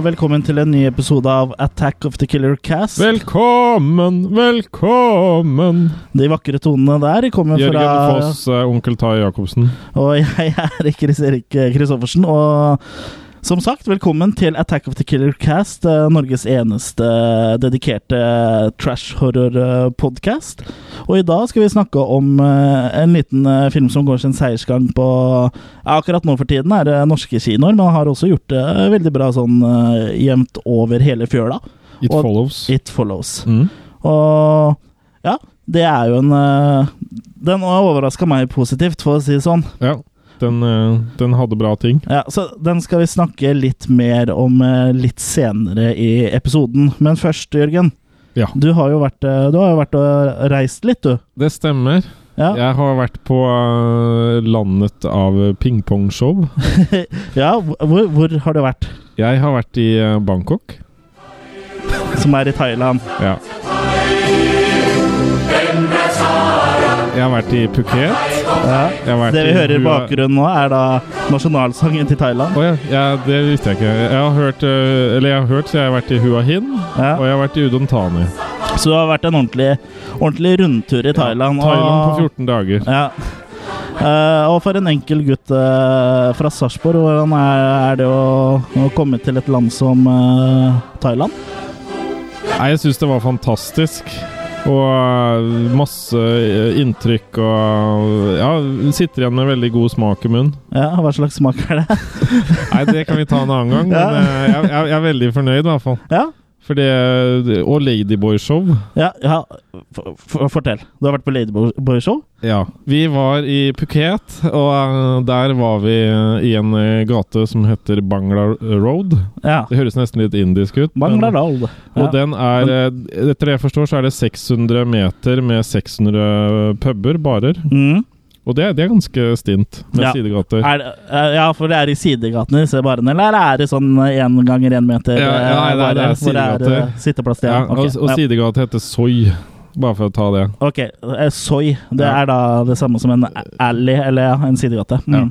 Og velkommen til en ny episode av Attack of the Killer Cast. Velkommen, velkommen! De vakre tonene der kommer Jørgen fra Foss, eh, onkel Tai Jacobsen. Og jeg er Chris Erik Kristoffersen. Og som sagt, velkommen til Attack of the Killer Cast, eh, Norges eneste dedikerte trash horror-podkast. Og i dag skal vi snakke om eh, en liten eh, film som går sin seiersgang på Akkurat nå for tiden er det norske kinoer, men har også gjort det veldig bra sånn eh, jevnt over hele fjøla. It Og- follows. It follows. Mm. Og ja, det er jo en eh, Den overraska meg positivt, for å si det sånn. Ja, den, eh, den hadde bra ting. Ja, så Den skal vi snakke litt mer om eh, litt senere i episoden. Men først, Jørgen. Ja. Du har jo vært, eh, du har vært og reist litt, du. Det stemmer. Ja, Jeg har vært på landet av pingpongshow. ja hvor, hvor har du vært? Jeg har vært i Bangkok. Som er i Thailand. Ja. Jeg har vært i Phuket. Ja. Det vi hører i bakgrunnen nå, er da nasjonalsangen til Thailand. Oh, ja. ja, det visste jeg ikke. Jeg har hørt, eh, eller jeg har hørt, så jeg har vært i Hua Hin, Ja. og jeg har vært i Udon Thani. Så du har vært en ordentlig, ordentlig rundtur i Thailand. Thailand på 14 dager. Ja. Uh, og for en enkel gutt uh, fra Sarpsborg, hvordan er, er det å, å komme til et land som uh, Thailand? Nei, jeg syns det var fantastisk. Og øh, masse øh, inntrykk og Ja, sitter igjen med veldig god smak i munnen. Ja, Hva slags smak er det? Nei, det kan vi ta en annen gang, men ja. jeg, jeg, jeg er veldig fornøyd, i hvert fall. Ja, For det Og Ladyboy-show. ja, ja. For, for, fortell. Du har vært på Ladyboy-show? Ja. Vi var i Phuket, og øh, der var vi øh, i en øh, gate som heter Bangla Road. Ja. Det høres nesten litt indisk ut. Bangla Road. Ja. Og den er, etter det jeg forstår, så er det 600 meter med 600 puber, barer. Mm. Og det, det er ganske stint med Ja. sidegater. Er eh, ja, for det er i sidegatene, disse barene, eller er det sånn én ganger én meter? Ja, ja, eh, nei, det er- det er det er eh, sitteplass til? Ja, Okay. og, og ja. sidegate heter Soy, bare for å ta det. Ok, eh, Soy. Det Ja. er da det samme som en alley, eller ja, en sidegate. Mm. Ja.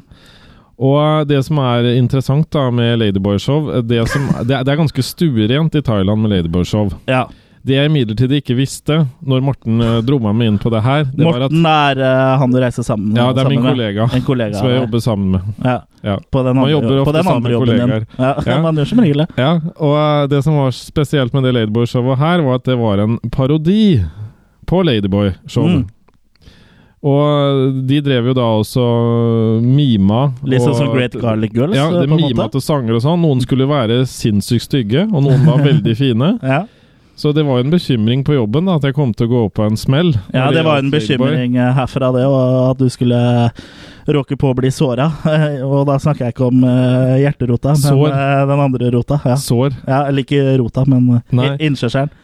Og det som er interessant da med Ladyboy-show det, det, det er ganske stuerent i Thailand med Ladyboy-show. ja. Det jeg imidlertid ikke visste når Morten eh, dro meg med inn på det her, det var at Morten er uh, han du reiser sammen Ja, det er min kollega En kollega. som jeg jobber sammen med. Ja. Ja. På den Man andre, jobber på ofte den sammen med kollegaer. Ja, Ja. man gjør som regel det. Ja, og uh, det som var spesielt med det Ladyboy-showet her, var at det var en parodi på Ladyboy-showet. Mm. Og de drev jo da også mima. Litt sånn og- som Great Garlic Girls, Ja, det mima til sanger og sånn. Noen skulle være sinnssykt stygge, og noen var veldig fine. Ja. Så det var en bekymring på jobben da, at jeg kom til å gå opp på en smell. ja, det var en bekymring eh, herfra, det, og at du skulle råke på å bli såra. Og da snakker jeg ikke om eh, hjerterota, men Sår. eh, den andre rota. Ja. Sår. ja, Eller ikke rota, men eh, Nei. i-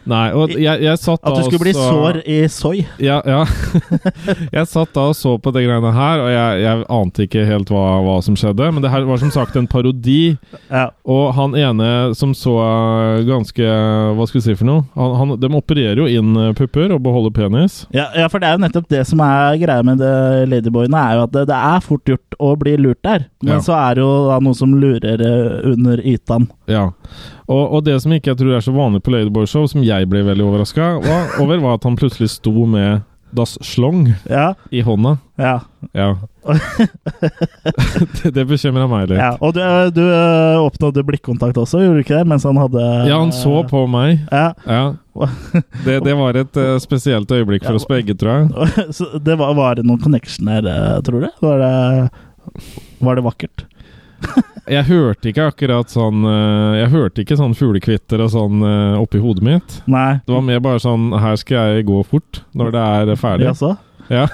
Nei, og jeg, jeg satt da At du skulle bli sår i soy. Ja, ja. jeg satt da og så på de greiene her, og jeg, jeg ante ikke helt hva, hva som skjedde. Men det her var som sagt en parodi. Ja. Og han ene som så ganske Hva skal vi si for noe? Han, han, de opererer jo inn pupper og beholder penis. Ja, ja, for det er jo nettopp det som er greia med det Ladyboyene, er jo at det, det er fort gjort å bli lurt der. Men Ja. så er det jo da noe som lurer eh, under ytan. Ja. Og, og det som ikke jeg tror er så vanlig på Ladyboy-show, som jeg ble veldig overraska over, var at han plutselig sto med Das Schlong Ja, i hånda. ja. Ja. det det bekymra meg litt. ja. Og du, du eh, oppnådde blikkontakt også, gjorde du ikke det? Mens han hadde Ja, han så på meg. Ja. Ja. Det, det var et eh, spesielt øyeblikk for oss begge, tror jeg. Så det var, var det noen connection her, eh, tror du? Var det, var det vakkert? Jeg hørte ikke akkurat sånn eh, Jeg hørte ikke sånn fuglekvitter og sånn eh, oppi hodet mitt. Nei. Det var mer bare sånn Her skal jeg gå fort når det er ferdig. Jaså? Ja.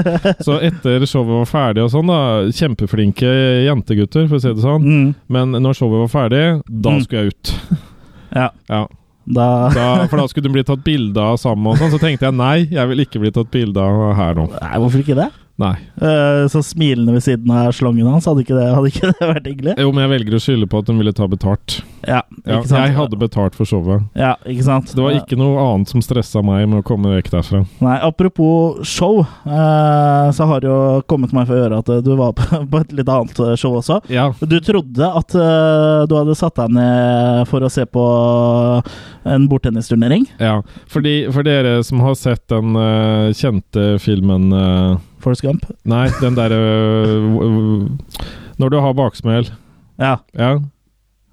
Så etter showet var ferdig og sånn, da Kjempeflinke jentegutter, for å si det sånn. Mm. Men når showet var ferdig, da Mm. skulle jeg ut. Ja. Ja. Da Da, for da skulle du bli tatt bilde av sammen og sånn. Så tenkte jeg nei, jeg vil ikke bli tatt bilde av her nå. Nei, hvorfor ikke det? Nei. Eh, så smilende ved siden av slangen hans, hadde ikke det, hadde ikke det vært hyggelig? Jo, men jeg velger å skylde på at hun ville ta betalt. Ja, Ja, ikke sant? jeg hadde betalt for showet. Ja, ikke sant? Det var ikke noe annet som stressa meg med å komme vekk derfra. Nei, apropos show, eh, så har det jo kommet meg for å gjøre at du var på, et litt annet show også. Ja. Du trodde at eh, du hadde satt deg ned for å se på en bordtennisturnering? ja. Fordi, for dere som har sett den eh, kjente filmen Forrest Gump? Nei, den derre Når du har baksmell. Ja. Ja.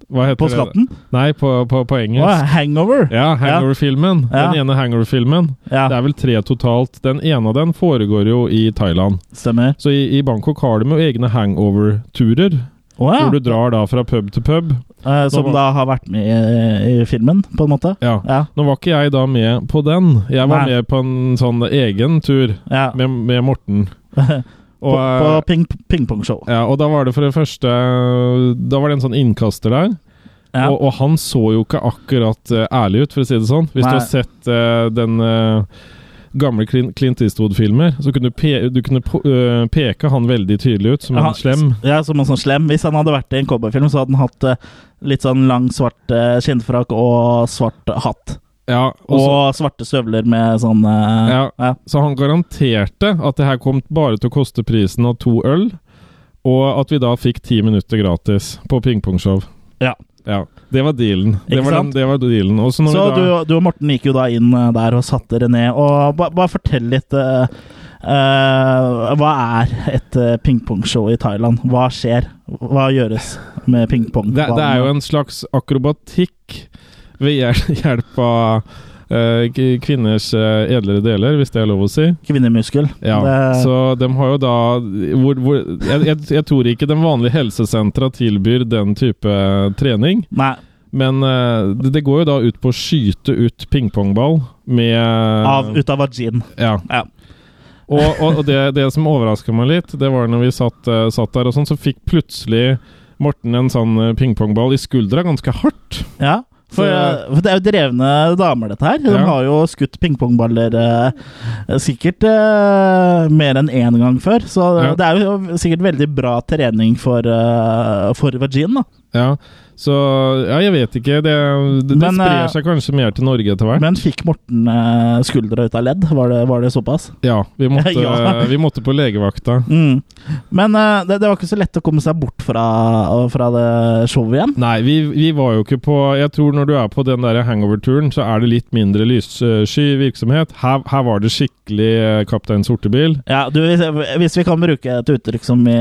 Hva heter På det? skatten? Nei, på, på, på engelsk. engelsk. hangover? Ja, Hangover-filmen. Ja. Den ene Hangover-filmen. Ja, Det er vel tre totalt. Den ene av den foregår jo i Thailand. stemmer. Så i, i Bangkok har de jo egne hangover-turer. Å ja. Hvor du drar da fra pub til pub. Eh, som var- da har vært med i, i filmen, på en måte? Ja. Ja. Nå var ikke jeg da med på den. Jeg var Nei. med på en sånn egen tur ja. med, med Morten. Og, på på ping, pingpongshow. ja, og da var det for det første Da var det en sånn innkaster der. Ja. Og, og han så jo ikke akkurat uh, ærlig ut, for å si det sånn. Hvis Nei. du har sett uh, den eh, gamle Clint, Eastwood-filmer, så kunne du, pe du kunne eh, peke han veldig tydelig ut som en slem. Ja, som en sånn slem. Hvis han hadde vært i en cowboyfilm, så hadde han hatt eh, litt sånn lang, svart uh, skinnfrakk og svart hatt. Ja, og Og svarte støvler med sånn Ja. ja. så han garanterte at det her kom bare til å koste prisen av to øl, og at vi da fikk ti minutter gratis på pingpongshow. Ja. Ja, Det var dealen. Det var, den, det var dealen. Så vi du, du og Morten gikk jo da inn eh, der og satte dere ned. Og ba, bare fortell litt uh, uh, Hva er et uh, pingpongshow i Thailand? Hva skjer? Hva gjøres med pingpong? det, det er jo en slags akrobatikk ved hjelp av kvinners eh, edlere deler, hvis det er lov å si. kvinnemuskel. Ja, Det- Så de har jo da hvor, hvor, jeg, jeg, jeg tror ikke den vanlige helsesentra tilbyr den type trening. Nei, Men eh, det, det går jo da ut på å skyte ut pingpongball med av, ut av vagin. Ja. Ja. Og, og, og det, det som overraska meg litt, det var når vi satt, eh, satt der og sånn, så fikk plutselig Morten en sånn eh, pingpongball i skuldra ganske hardt. Ja. For, eh, for det er jo drevne damer, dette her. De Ja. har jo skutt pingpongballer eh, sikkert eh, mer enn én gang før. Så Ja. det er jo sikkert veldig bra trening for, eh, for vagin, da. Ja, så Ja, jeg vet ikke. Det, det, det sprer eh, seg kanskje mer til Norge etter hvert. Men fikk Morten eh, skuldra ut av ledd? Var det, var det såpass? Ja, vi måtte, Ja. vi måtte på legevakta. Mm. Men eh, det, var ikke så lett å komme seg bort fra, fra det showet igjen. Nei, vi, vi var jo ikke på Jeg tror når du er på den der hangover-turen, så er det litt mindre lyssky virksomhet. Her, her var det skikkelig eh, Kaptein Sortebil. Ja, du, hvis, hvis vi kan bruke et uttrykk som vi,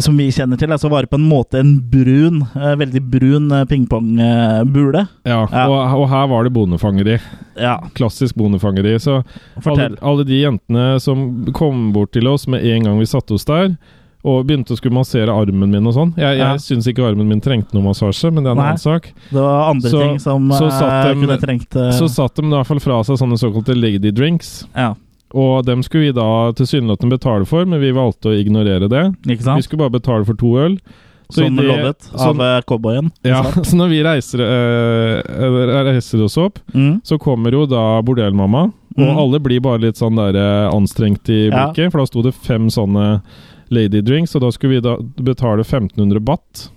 som vi kjenner til, altså var det på en måte en brun, eh, veldig brun eh, pingpongbule. Ja, Ja. Og, og her var det bondefangeri. Ja, Klassisk bondefangeri. Så alle, alle de jentene som kom bort til oss med en gang vi satte oss der, og begynte å skulle massere armen min og sånn. Jeg, Ja. syns ikke armen min trengte noe massasje, men det er en Nei. annen sak. Det var andre Så- ting som så eh, satt de, kunne trengt uh... Så satt de i hvert fall fra seg sånne såkalte lady drinks. Ja, Og dem skulle vi da tilsynelatende betale for, men vi valgte å ignorere det. ikke Vi skulle bare betale for to øl. Så Som det- lovet av sånn- eh, cowboyen. Ja, så når vi reiser, øh, reiser oss opp, Mm. så kommer jo da bordellmamma, og Mm. alle blir bare litt sånn der anstrengt i Ja. blikket, for da sto det fem sånne lady drinks, og da skulle vi da betale 1500 baht.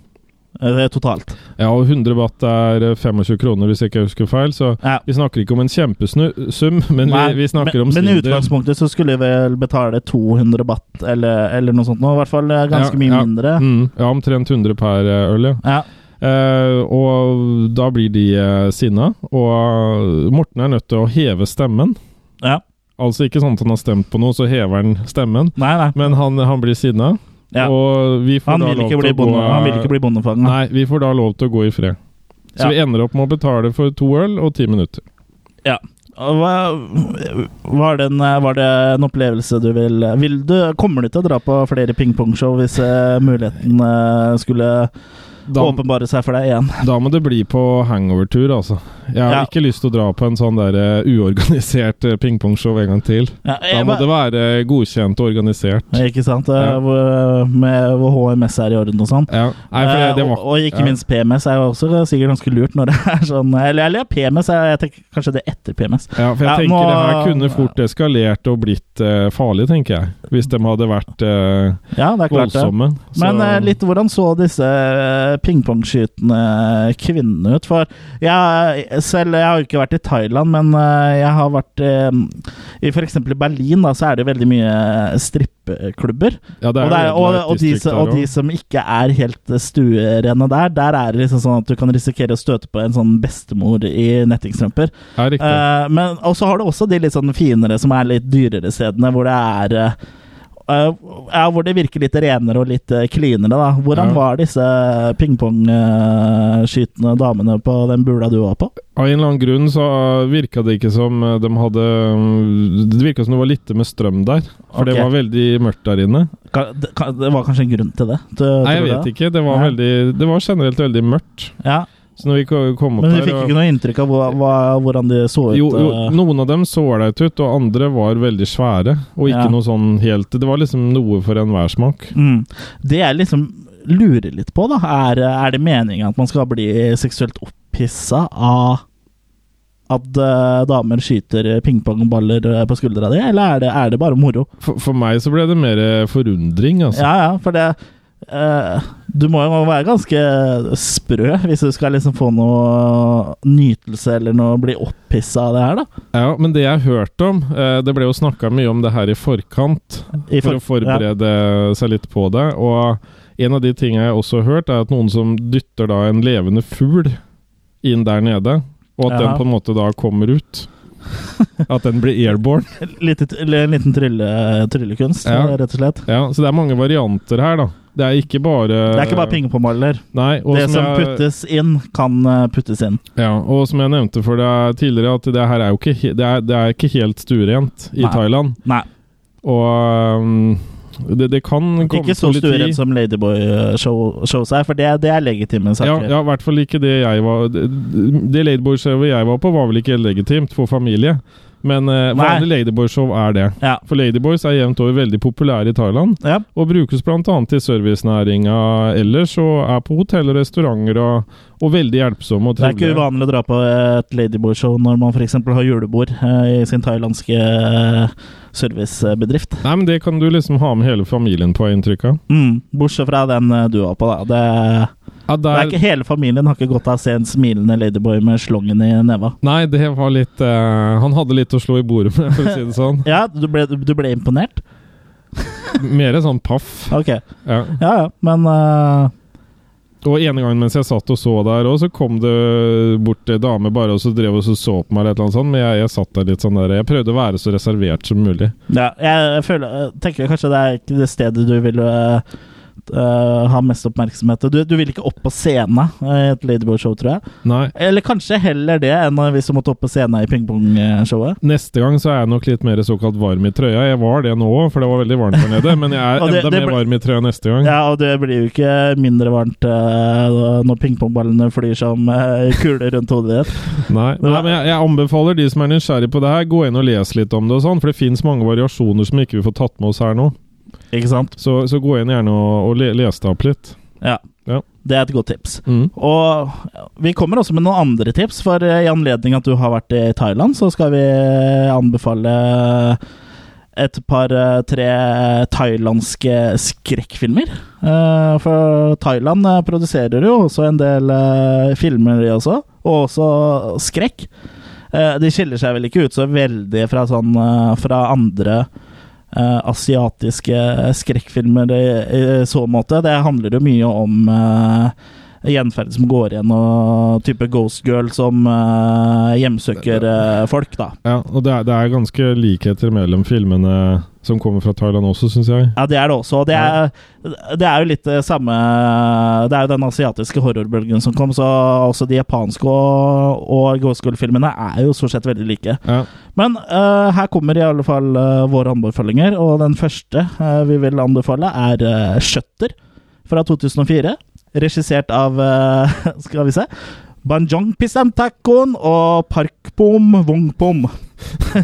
Eh, totalt. Ja, og 100 watt er øh, 25 kroner, hvis jeg ikke husker feil, så Ja. vi snakker ikke om en kjempesum, men Nei, vi, vi snakker men, om Men i utgangspunktet så skulle vi vel betale 200 watt, eller, eller noe sånt. nå, I hvert fall eh, ganske Ja, mye ja. mindre. Mm, ja, omtrent 100 per øl, ja. Eh, og da blir de uh, sinna, og Morten er nødt til å heve stemmen. ja. Altså ikke sånn at han har stemt på noe, så hever han stemmen. Nei, nei. Men han, han blir sinna, Ja. og vi får Han da vil, lov til å gå bonde, han vil ikke bli bondefanga. Nei, vi får da lov til å gå i fred. Så Ja. vi ender opp med å betale for to øl og ti minutter. Hva, var, det en, var det en opplevelse du vil Vil du Kommer du til å dra på flere pingpongshow hvis eh, muligheten eh, skulle Da, åpenbare seg for deg igjen. da må det bli på hangover-tur, altså. Jeg har Ja. ikke lyst til å dra på en sånn der eh, uorganisert eh, pingpongshow en gang til. Ja, Da må det være godkjent og organisert. Ikke sant? Eh, Ja. Med hvor HMS er i orden og sånn. Ja. Og, og ikke minst PMS er jo også sikkert ganske lurt når det er sånn Eller, eller PMS, er, jeg tenker kanskje det er etter PMS. Ja, for jeg tenker nå- det her kunne fort eskalert og blitt uh, farlig, tenker jeg. Hvis de hadde vært Ja, det klart voldsomme. Men litt hvordan så disse pingpongskytende kvinnene ut? For jeg selv Jeg har jo ikke vært i Thailand, men eh, jeg har vært eh, i f.eks. Berlin. Da, så er det veldig mye strippeklubber. ja, Og, er og, og, de, og de som ikke er helt eh, stuerene der, der er det liksom sånn at du kan risikere å støte på en sånn bestemor i nettingstrømper. Ja, riktig. Men og så har du også de litt sånn finere, som er litt dyrere stedene, hvor det er ja, hvor det virker litt renere og litt uh, cleanere, da. Hvordan Ja. var disse pingpongskytende damene på den bula du var på? Av en eller annen grunn så virka det ikke som eh, de hadde Det virka som det var litt med strøm der. For okay. det var veldig mørkt der inne. Det, var kanskje en grunn til det? Nei, jeg vet det? ikke. Det var, veldig, det var generelt veldig mørkt. Ja, Så når vi kom opp Men du fikk ikke noe inntrykk av hva, hva, hvordan de så ut? jo, jo, eh? noen av dem så ålreite ut, og andre var veldig svære. Og ikke Ja. noe sånn helt Det var liksom noe for enhver smak. Mm. Det jeg liksom lurer litt på, da, er, er det meningen at man skal bli seksuelt opphissa av at uh, damer skyter pingpongballer eh, på skuldra di, eller er det, er det bare moro? For, for meg så ble det mer forundring, altså. Ja, ja, for det eh, Du må jo være ganske sprø hvis du skal liksom få noe nytelse eller noe bli opphissa av det her, da. Ja, men det jeg hørte om eh, Det ble jo snakka mye om det her i forkant, I for å forberede forberede seg litt på det. Og en av de tingene jeg også har hørt, er at noen som dytter da en levende fugl inn der nede, og at Ja. den på en måte da kommer ut. At den blir airborne. Litt, en liten trylle, tryllekunst, Ja. rett og slett. Ja, Så det er mange varianter her, da. Det er ikke bare Det er ikke bare pingpongballer. Det som jeg- puttes inn, kan eh, puttes inn. Ja, og som jeg nevnte for deg tidligere, at det her er jo ikke, det er, det er ikke helt stuerent i Nei. Thailand. Nei, Og um, det, det kan komme ikke så stuerent som Ladyboy-shows er, for det, det er legitime saker. ja, i hvert fall ikke det jeg var Det, det Ladyboy-showet jeg var på, var vel ikke legitimt for familie. Men uh, vanlig Ladyboy-show er det. Ja. For Ladyboys er jevnt over veldig populære i Thailand, Ja. og brukes bl.a. til servicenæringa ellers, og er på hotell og restauranter, og, og veldig hjelpsomme og Det er ikke uvanlig å dra på et Ladyboy-show når man f.eks. har julebord uh, i sin thailandske uh, servicebedrift. Nei, men det kan du liksom ha med hele familien på, inntrykk av. Mm, bortsett fra den eh, du var på, da. Det, Ja, det er ikke hele familien har ikke godt av å se en smilende Ladyboy med slongen i neva. Nei, det var litt uh, Han hadde litt å slå i bordet med, for å si det sånn. Ja, du ble, du ble imponert? Mer sånn paff. Ok. Ja. Ja ja, men uh... Og ene gangen mens jeg satt og så der òg, så kom det bort ei dame bare og så drev og så, så på meg, eller et eller annet sånt, men jeg, jeg satt der litt sånn der Jeg prøvde å være så reservert som mulig. ja, jeg føler, jeg tenker kanskje det er ikke det stedet du vil eh, eh, ha mest oppmerksomhet. Du, du vil ikke opp på scenen i et Ladyboy-show, tror jeg. Nei. Eller kanskje heller det enn hvis du måtte opp på scenen i pingpongshowet. Neste gang så er jeg nok litt mer såkalt varm i trøya. Jeg var det nå òg, for det var veldig varmt der nede. Men jeg er det- enda det mer varm i trøya neste gang. Ja, og det blir jo ikke mindre varmt uh, når pingpongballene flyr som uh, kuler rundt hodet ditt. Nei, Nei men jeg, jeg anbefaler de som er nysgjerrig på det her, gå inn og les litt om det og sånn, for det fins mange variasjoner som ikke vi får tatt med oss her nå. Ikke sant? Så, så gå inn gjerne og, og le, les det opp litt. Ja. Ja. Det er et godt tips. Mm. Og vi kommer også med noen andre tips, for eh, i anledning at du har vært i Thailand, så skal vi anbefale et par, eh, tre thailandske skrekkfilmer. Eh, For Thailand eh, produserer jo også en del eh, filmer, de også, og også skrekk. Eh, De skiller seg vel ikke ut så veldig fra, sånn, eh, fra andre eh, asiatiske skrekkfilmer i, i så måte. Det handler jo mye om uh, gjenferd som går igjen, og type Ghost Girl som uh, hjemsøker eh, folk, da. Ja, og det er, det er ganske likheter mellom filmene som kommer fra Thailand også, syns jeg. Ja, det er det også. og Det er, det er jo litt det samme Det er jo den asiatiske horrorbølgen som kom, så også de japanske og, og Ghost Girl-filmene er jo stort sett veldig like. Ja. Men uh, her kommer i alle fall uh, våre anbefalinger, og den første uh, vi vil anbefale, er Shutter fra 2004. regissert av eh, Skal vi se Banjong Pisantakon og Parkpom Wongpom.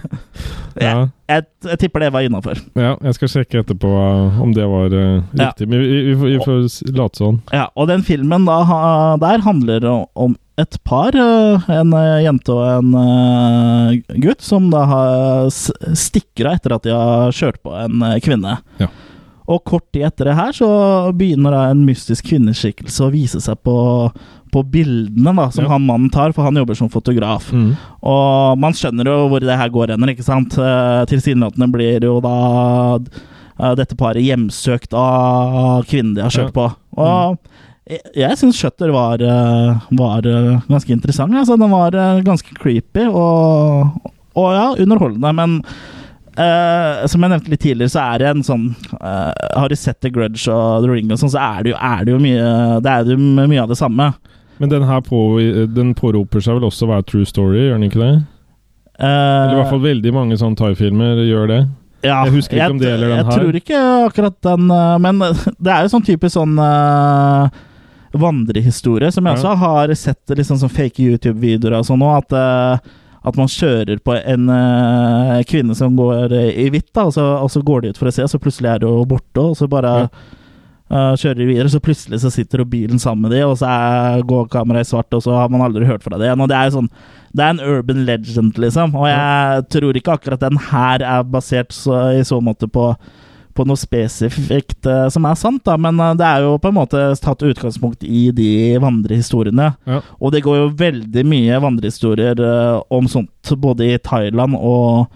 Ja. Jeg, jeg tipper det var innafor. ja, jeg skal sjekke etterpå uh, om det var uh, riktig. Men vi, vi, vi får late sånn. Ja, og den filmen da, der handler om et par, eh, en eh, jente og en eh, gutt, som da har s- stikker av etter at de har kjørt på en eh, kvinne. Ja. Og kort tid etter det her så begynner da en mystisk kvinneskikkelse å vise seg på, på bildene da, som Ja. han mannen tar, for han jobber som fotograf. Mm. Og man skjønner jo hvor det her går hen, ikke sant? Eh, Tilsynelatende blir jo da eh, dette paret hjemsøkt av kvinnen de har kjørt på. Og jeg, jeg syns Shutter var, eh, var ganske interessant. Altså, den var ganske creepy og, og ja, underholdende, men eh, som jeg nevnte litt tidligere, så er det en sånn uh, Har du sett The Grudge og The Ring og sånn, så er det jo, er det jo mye Det er jo mye av det samme. Men den her på, den påroper seg vel også å være true story, gjør den ikke det? Uh, Eller i hvert fall veldig mange sånne thai-filmer gjør det. Ja, Jeg husker ikke om det gjelder den jeg her. tror ikke akkurat den, men det er jo sånn typisk sånn eh, vandrehistorie, som jeg Ja. også har sett liksom sånn fake YouTube-videoer og sånn òg, at, at man kjører på en uh, kvinne som går eh, i hvitt, da, og så, og så går de ut for å se, og så plutselig er hun borte, og så bare eh, kjører de videre, så plutselig så sitter bilen sammen med de, og så er, går kameraet i svart, og så har man aldri hørt fra det igjen. Og det er jo sånn Det er en urban legend, liksom. Og jeg tror ikke akkurat den her er basert så, i så måte på på noe spesifikt uh, som er sant, da, men uh, det er jo på en måte tatt utgangspunkt i de vandrehistoriene. Ja. Og det går jo veldig mye vandrehistorier uh, om sånt, både i Thailand og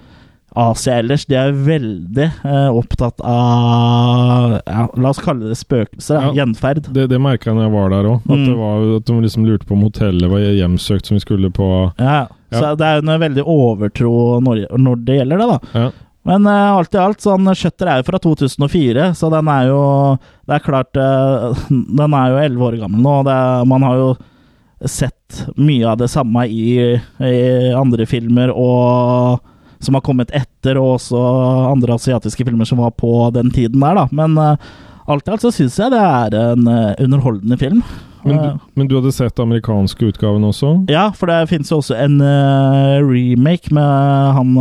Asia ellers. De er veldig opptatt av ja, La oss kalle det spøkelser. Ja. Ja. Gjenferd. Det, det merka jeg når jeg var der òg. At, Mm. at de liksom lurte på om hotellet var hjemsøkt som vi skulle på Ja. Ja. Så det er jo en veldig overtro når, når det gjelder det, da. Ja. Men uh, alt i alt, sånn Shutter er jo fra 2004, så den er jo Det er klart eh, Den er jo elleve år gammel nå, og det, man har jo sett mye av det samme i, i andre filmer og som har kommet etter, og også andre asiatiske filmer som var på den tiden der, da. Men uh, alt i alt så syns jeg det er en underholdende film. Men, du, men du hadde sett amerikanske utgaven også? ja, for det fins jo også en remake med han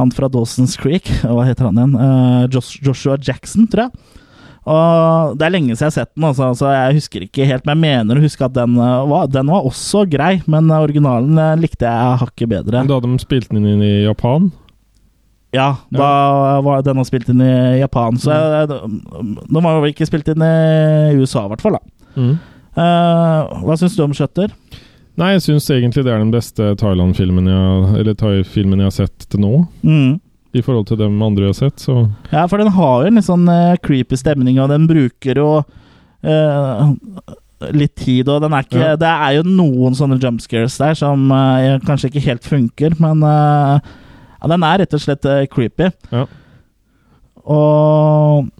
Han fra Dawson's Creek. Hva heter han igjen? Uh, Joshua Jackson, tror jeg. Og Det er lenge siden jeg har sett den, altså, så jeg husker ikke helt. Men jeg mener å huske at den eh, var, den var også grei, men originalen eh, likte jeg hakket bedre. Men Da de spilt den inn i Japan? Ja, da var den har spilt inn i Japan. Så jeg, de har jo ikke spilt inn i USA, i hvert fall. Mm. Uh, hva syns du om Shutter? Nei, jeg syns egentlig det er den beste Thailand-filmen jeg, Thai-filmen jeg har sett til nå. Mm. I forhold til dem andre jeg har sett, så Ja, for den har jo en litt sånn uh, creepy stemning, og den bruker jo uh, litt tid, og den er ikke Ja. Det er jo noen sånne jump scares der som uh, kanskje ikke helt funker, men ja, den er rett og slett creepy. Ja. Og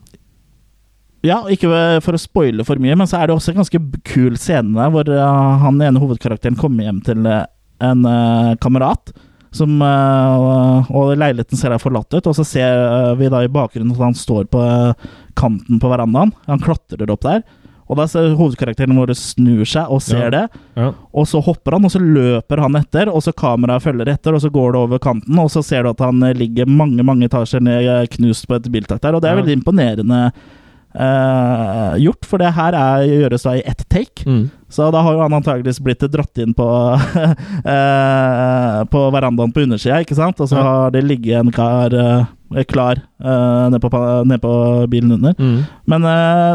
ja, ikke for å spoile for mye, men så er det også en ganske kul scene der hvor eh, han ene hovedkarakteren kommer hjem til eh, en eh, kamerat. Som, og leiligheten ser forlatt ut, og så ser vi da i bakgrunnen at han står på kanten på verandaen. Han klatrer opp der. Og da ser hovedkarakteren vår snur seg og ser Ja. det. ja. Og så hopper han, og så løper han etter, og så kameraet følger etter, og så går det over kanten, og så ser du at han ligger mange mange etasjer ned, knust på et biltak der, og det er Ja. veldig imponerende eh, gjort, for det her er, gjøres da i ett take. Mm. Så da har jo han antageligvis blitt dratt inn på uh, På verandaen på undersida, ikke sant? Og så Ja. har det ligget en kar uh, klar nede på, ned på bilen under. Mm. Men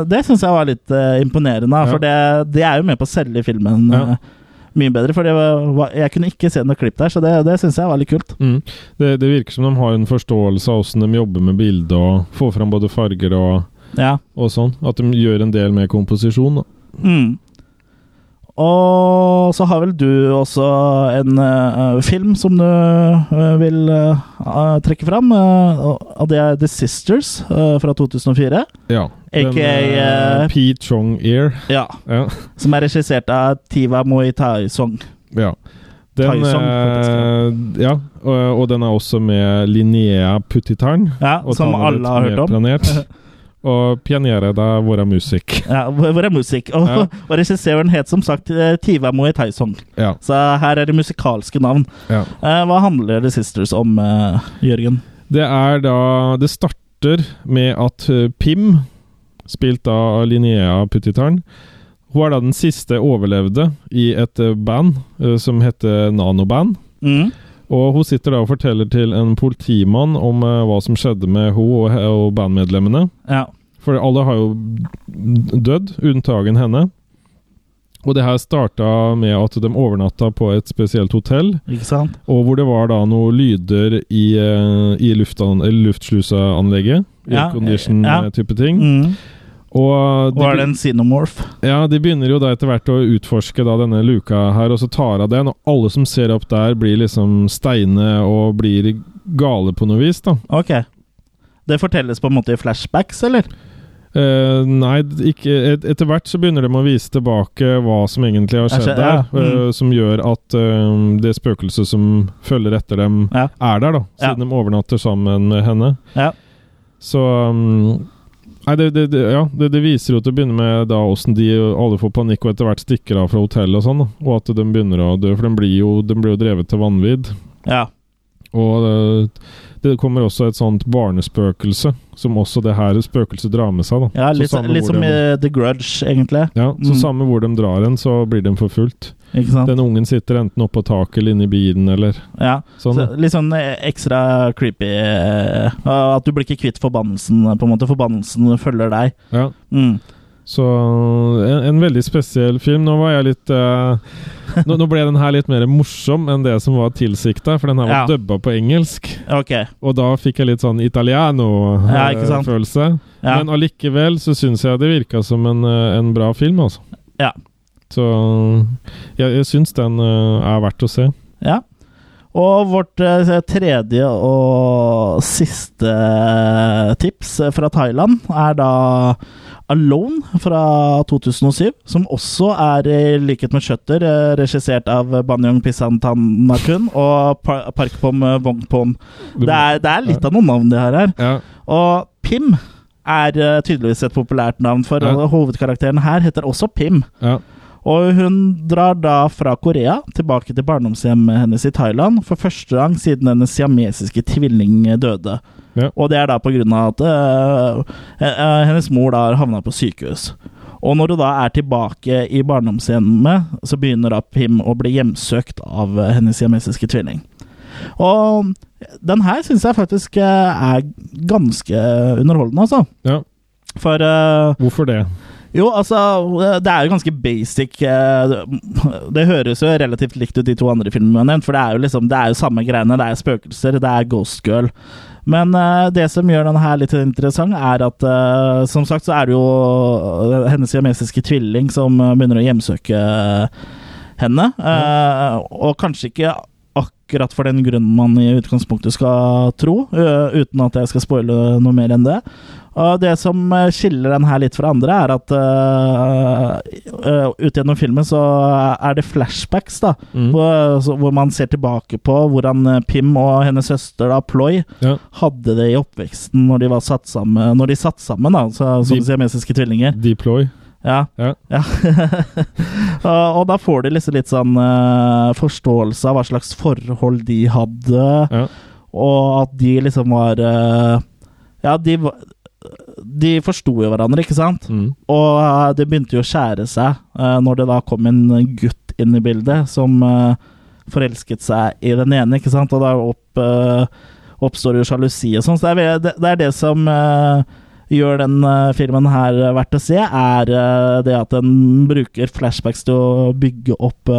det syns jeg var litt imponerende, Ja. for det, det er jo med på å selge filmen Ja. mye bedre. For jeg kunne ikke se noe klipp der, så det, det syns jeg var litt kult. Mm. Det, det virker som de har en forståelse av hvordan de jobber med bildet og får fram både farger og, Ja. og sånn. At de gjør en del med komposisjon. Da. Mm. Og så har vel du også en uh, film som du uh, vil uh, trekke fram, og det er The Sisters fra 2004. Ja. AKA, P. Chong Ear. Ja, Ja. Som er regissert av Tiva Moi Tai-song. ja. Den, eh, ja, og, og den er også med Linnea Puttitarn. Ja, som alle har hørt om. Og pianere da våre musikk. Ja, er musikk? Og, Ja. og regissøren het som sagt eh, Tiva Moe Tyson. Ja. Så her er det musikalske navn. ja. Eh, hva handler The Sisters om, eh, Jørgen? Det er da Det starter med at Pim, spilt av Linnea Puttitarn Hun er da den siste overlevde i et band som heter Nanoband. Mm. Og hun sitter da og forteller til en politimann om uh, hva som skjedde med hun og, og bandmedlemmene. Ja. For alle har jo dødd, unntagen henne. Og det her starta med at de overnatta på et spesielt hotell, Ikke sant? og hvor det var da noen lyder i, eh, i luftsluseanlegget. Ja, Aircondition-type ja. ting. Mm. Og de, Og er det en xenomorph? ja, de begynner jo da etter hvert å utforske da denne luka her, og så tar av den, og alle som ser opp der, blir liksom steine og blir gale på noe vis, da. Ok. Det fortelles på en måte i flashbacks, eller? Uh, nei, ikke, et, etter hvert så begynner de å vise tilbake hva som egentlig har skjedd skjedd, der. ja. Mm. Uh, som gjør at uh, det spøkelset som følger etter dem, Ja. er der, da. Ja. Siden de overnatter sammen med henne. Ja. Så um, Nei, det, det, det, ja, det, det viser jo til å begynne med da åssen de alle får panikk og etter hvert stikker av fra hotellet og sånn. Og at de begynner å dø, for de blir jo, de blir jo drevet til vanvidd. Ja. Og det, det kommer også et sånt barnespøkelse, som også det her spøkelset drar med seg. da. ja litt, litt som de- The Grudge, egentlig. Ja, så Mm. samme hvor de drar hen, så blir de forfulgt. Den ungen sitter enten oppå taket eller inne i bilen, eller Ja. sånn. Så, litt sånn eh, ekstra creepy eh, At du blir ikke kvitt forbannelsen, på en måte. Forbannelsen følger deg. Ja. Mm. Så en, en veldig spesiell film. Nå var jeg litt uh, nå, nå ble den her litt mer morsom enn det som var tilsikta, for den her var Ja. dubba på engelsk. Okay. Og da fikk jeg litt sånn Ja, italiano-følelse. Ja. Men allikevel så syns jeg det virka som en, eh, en bra film, altså. Ja. Så jeg, jeg syns den eh, er verdt å se. Ja. Og vårt eh, tredje og siste eh, tips fra Thailand er da Alone fra 2007, som også er, i likhet med Shutter, regissert av Banyong Pisantanakun og Parkpom Wongpom. Det er, det er litt av noen navn de har her. Ja. Og Pim er tydeligvis et populært navn, for Ja. hovedkarakteren her heter også Pim. ja. Og hun drar da fra Korea tilbake til barndomshjemmet hennes i Thailand for første gang siden hennes siamesiske tvilling døde. Ja. Og det er da på grunn av at øh, hennes mor da har havna på sykehus. Og når hun da er tilbake i barndomshjemmet, så begynner da Pim å bli hjemsøkt av hennes siamesiske tvilling. Og den her syns jeg faktisk er ganske underholdende, altså. ja. For uh, Hvorfor det? Jo, altså Det er jo ganske basic eh, Det høres jo relativt likt ut de to andre filmene for det er jo liksom Det er jo samme greiene. Det er spøkelser, det er Ghost Girl. Men eh, det som gjør denne her litt interessant, er at eh, som sagt så er det jo hennes siamesiske tvilling som begynner å hjemsøke henne. Mm. og kanskje ikke akkurat for den grunnen man i utgangspunktet skal tro, uten at jeg skal spoile noe mer enn det. Og det som eh, skiller den her litt fra andre, er at uh, ut gjennom filmen så er det flashbacks, da. Mm. Hvor, så, hvor man ser tilbake på hvordan Pim og hennes søster da, Ploy Ja. hadde det i oppveksten når de var satt sammen, når de satt sammen da, så, som De- siamesiske tvillinger. Deploy. Ja. Ja. ja. og, og da får de liksom litt sånn uh, forståelse av hva slags forhold de hadde, Ja. og at de liksom var Ja, de var De forsto jo hverandre, ikke sant? Mm. Og eh, det begynte jo å skjære seg uh, når det da kom en gutt inn i bildet som uh, forelsket seg i den ene, ikke sant? Og da opp, oppstår jo sjalusi og sånn. Så det er, det, det er det som gjør den filmen her verdt å se, er det at den bruker flashbacks til å bygge opp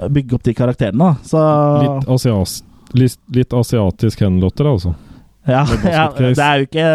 Bygge opp de karakterene. da. Så Litt, asias, litt, litt asiatisk henlotter, altså. Ja, ja, det er jo ikke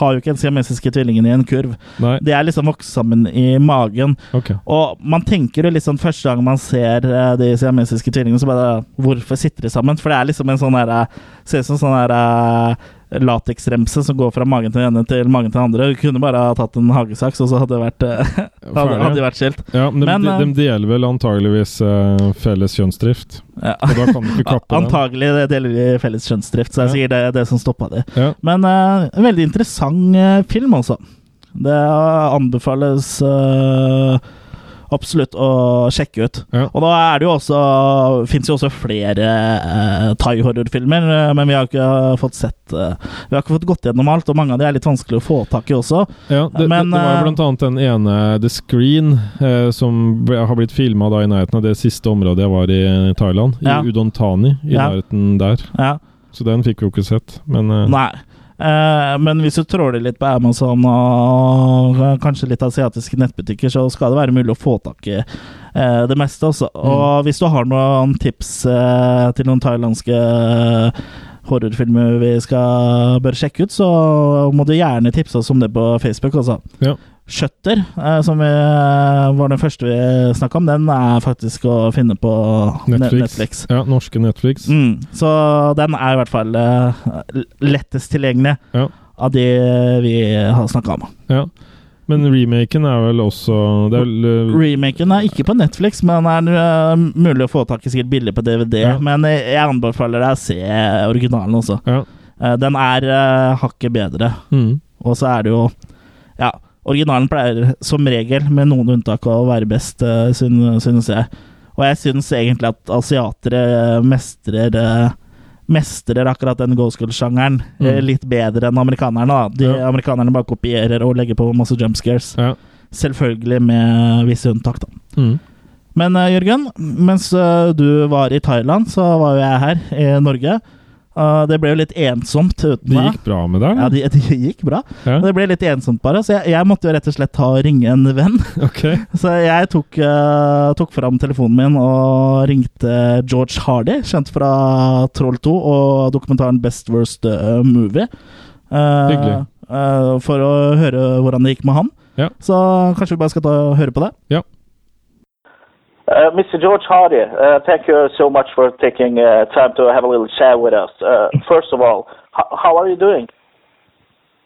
Har jo ikke den siamesiske tvillingen i en kurv. Nei, De er liksom vokst sammen i magen. ok. Og man tenker jo liksom første gang man ser eh, de siamesiske tvillingene, så bare Hvorfor sitter de sammen? For det er liksom en sånn derre Ser ut som sånn derre lateksremse som går fra magen til den ene til magen til den andre. Du kunne bare ha tatt en hagesaks, og så hadde det vært, eh, hadde, hadde det vært skilt. Ja, men, Men, de, eh, de deler vel antageligvis uh, felles kjønnsdrift. Ja. Og da kan du ikke kappe. Antagelig det deler de felles kjønnsdrift, så jeg Ja. sier det er det som stoppa det. Ja. Men uh, en veldig interessant uh, film, altså. Det anbefales eh, absolutt å sjekke ut. Ja. Og da er det jo også fins jo også flere uh, thai-horrorfilmer, eh, men vi har ikke fått sett eh, Vi har ikke fått gått gjennom alt, og mange av de er litt vanskelig å få tak i også. Ja, det, Men, det, det var eh, jo blant annet den ene The Screen eh, som ble, har blitt filma i nærheten av det siste området jeg var i Thailand. Ja. I Udon Thani, i nærheten der. Ja, Så den fikk vi jo ikke sett. Men eh, Nei. Eh, men hvis du tråler litt på Amazon og eh, kanskje litt asiatiske nettbutikker, så skal det være mulig å få tak i eh, det meste også. Og hvis du har noen tips eh, til noen thailandske horrorfilmer vi skal bør sjekke ut, så må du gjerne tipse oss om det på Facebook. Også. Ja. Shutter, eh, som vi, eh, var den første vi snakka om, den er faktisk å finne på Netflix. Netflix. Ja, norske Netflix. Mm, så den er i hvert fall eh, lettest tilgjengelig Ja. av de vi har snakka om. Ja. Men remaken er vel også Det er vel Remaken er ikke på Netflix, men den er mulig å få tak i sikkert billig på DVD. Ja. Men jeg anbefaler deg å se originalen også. Ja. Den er hakket bedre. Mm. Og så er det jo Ja, originalen pleier som regel, med noen unntak, å være best, uh, synes jeg. Og jeg syns egentlig at asiatere mestrer eh, Mestrer akkurat den go school-sjangeren eh, Mm. litt bedre enn amerikanerne. da De Ja. Amerikanerne bare kopierer og legger på masse jump scares. Ja. Selvfølgelig med visse unntak, da. Mm. Men eh, Jørgen, mens eh, du var i Thailand, så var jo jeg her i Norge. Uh, det ble jo litt ensomt uten Det gikk bra med deg? Ja, det de gikk bra. Ja. Det ble litt ensomt, bare. Så jeg, jeg måtte jo rett og slett ta og ringe en venn. Ok. Så jeg tok, uh, tok fram telefonen min og ringte George Hardy, kjent fra Troll 2 og dokumentaren Best Worst uh, Movie. Uh, Hyggelig. for å høre hvordan det gikk med han. Ja. Så kanskje vi bare skal ta og høre på det? Ja. Uh, Mr. George Hardy, uh, thank you so much for taking uh, time to have a little chat with us. Uh, first of all, h- how are you doing?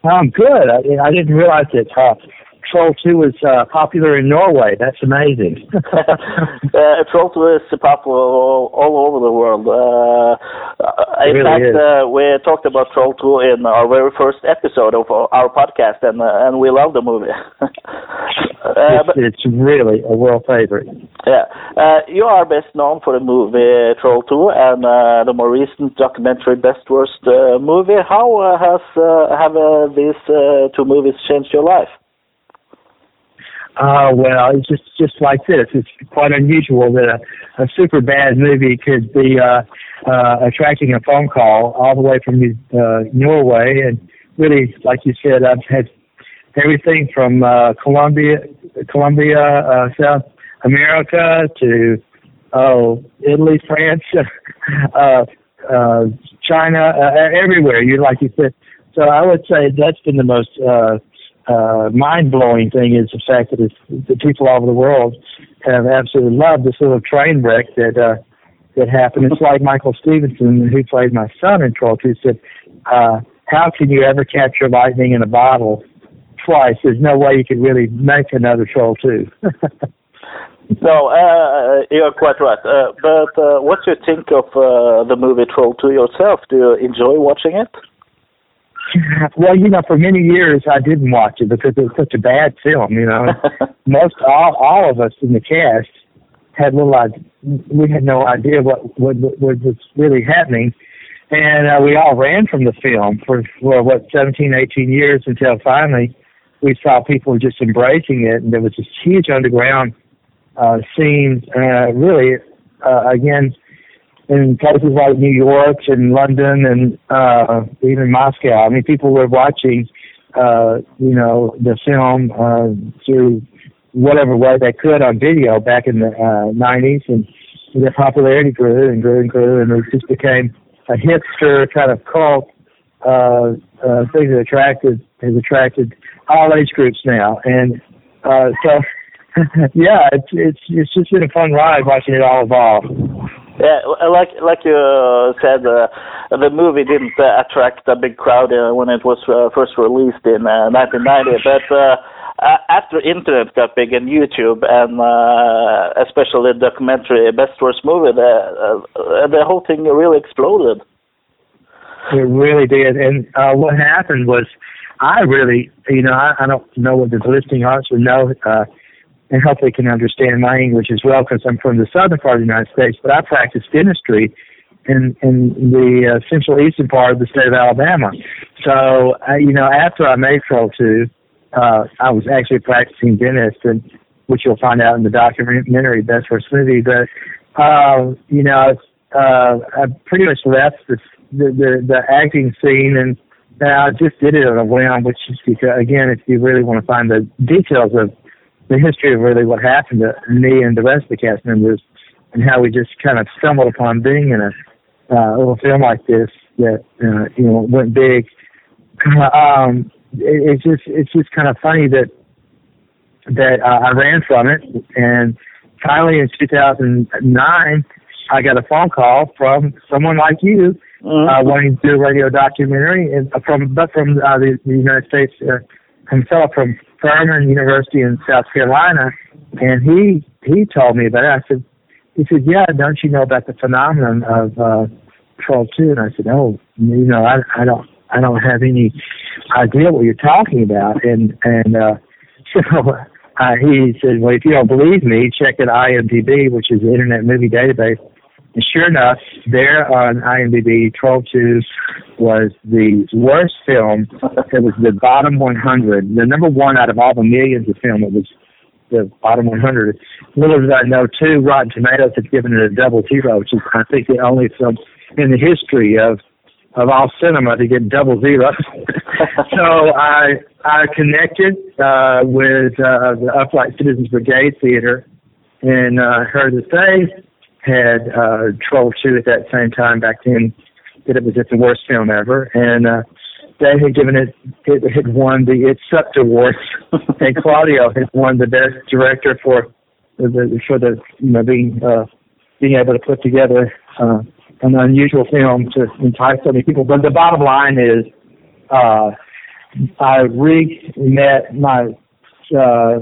I'm good. I, I didn't realize uh, Troll 2 was uh, popular in Norway. That's amazing. uh, Troll 2 is popular all, all over the world. Uh, in really fact, uh, we talked about Troll 2 in our very first episode of our podcast, and uh, and we love the movie. uh, it's, but, it's really a world favorite. yeah, uh, you are best known for the movie Troll 2 and uh, the more recent documentary Best Worst uh, Movie. How uh, has uh, have uh, these uh, two movies changed your life? Uh, well, it's just just like this. It's quite unusual that a, a super bad movie could be uh, uh, attracting a phone call all the way from uh, Norway, and really, like you said, I've had everything from uh, Colombia, Colombia, uh, South America to oh Italy, France, uh, uh, China, uh, everywhere. You like you said. So I would say that's been the most uh, uh, mind-blowing thing is the fact that the people all over the world have absolutely loved this little train wreck that uh, that happened. It's like Michael Stevenson, who played my son in Troll 2, said, uh, "How can you ever capture lightning in a bottle twice? There's no way you could really make another Troll 2." No, uh, you're quite right. Uh, but uh, what do you think of uh, the movie Troll 2 yourself? Do you enjoy watching it? Well, you know, for many years I didn't watch it because it was such a bad film. You know, most all all of us in the cast had little idea. We had no idea what what, what was really happening, and uh, we all ran from the film for for what 17, 18 years until finally we saw people just embracing it, and there was this huge underground uh, scene. Uh, really, uh, again in places like New York and London and uh, even Moscow. I mean, people were watching, uh, you know, the film uh, through whatever way they could on video back in the uh, 90s, and the popularity grew and grew and grew, and it just became a hipster kind of cult uh, uh, thing that attracted has attracted all age groups now, and uh, so. yeah, it's it's it's just been a fun ride watching it all evolve. Yeah, like like you said, uh, the movie didn't uh, attract a big crowd uh, when it was uh, first released in uh, 1990, but uh, uh, after internet got big and YouTube, and uh, especially the documentary Best Worst Movie, the uh, the whole thing really exploded. It really did. And uh, what happened was, I really, you know, I, I don't know what the listening audience would know, uh, and hopefully can understand my English as well because I'm from the southern part of the United States. But I practice dentistry in in the uh, central eastern part of the state of Alabama. So, uh, you know, after I made Troll Two, uh, I was actually practicing dentist, and which you'll find out in the documentary Best Worst Movie. But uh, you know, uh, I pretty much left the the the, the acting scene and. I just did it on a whim, which is because, again, if you really want to find the details of the history of really what happened to me and the rest of the cast members, and how we just kind of stumbled upon being in a uh, little film like this that uh, you know went big. Um, it, it's just it's just kind of funny that that uh, I ran from it, and finally in 2009, I got a phone call from someone like you Mm-hmm. uh, wanting to do a radio documentary, and uh, from but from uh, the, the United States, uh, fellow from Furman University in South Carolina, and he he told me about it. I said, he said, yeah, don't you know about the phenomenon of uh, Troll Two? And I said, oh, you know, I I don't I don't have any idea what you're talking about, and and uh, so. Uh, he said, "Well, if you don't believe me, check at IMDb, which is the Internet Movie Database, and sure enough, there on IMDb, Troll 2 was the worst film. It was the bottom 100. The number one out of all the millions of film, it was the bottom 100. Little did I know, too, Rotten Tomatoes had given it a double zero, which is, I think, the only film in the history of of all cinema to get double zero. so I I connected uh, with uh, the Upright Citizens Brigade Theater and uh, heard that they had uh, Troll 2 at that same time back then, that it was the worst film ever. And uh, they had given it, it had won the It Sucked Award, and Claudio had won the best director for the, for the, you know, being, uh, being able to put together uh, an unusual film to entice so many people. But the bottom line is, uh, I re-met my uh,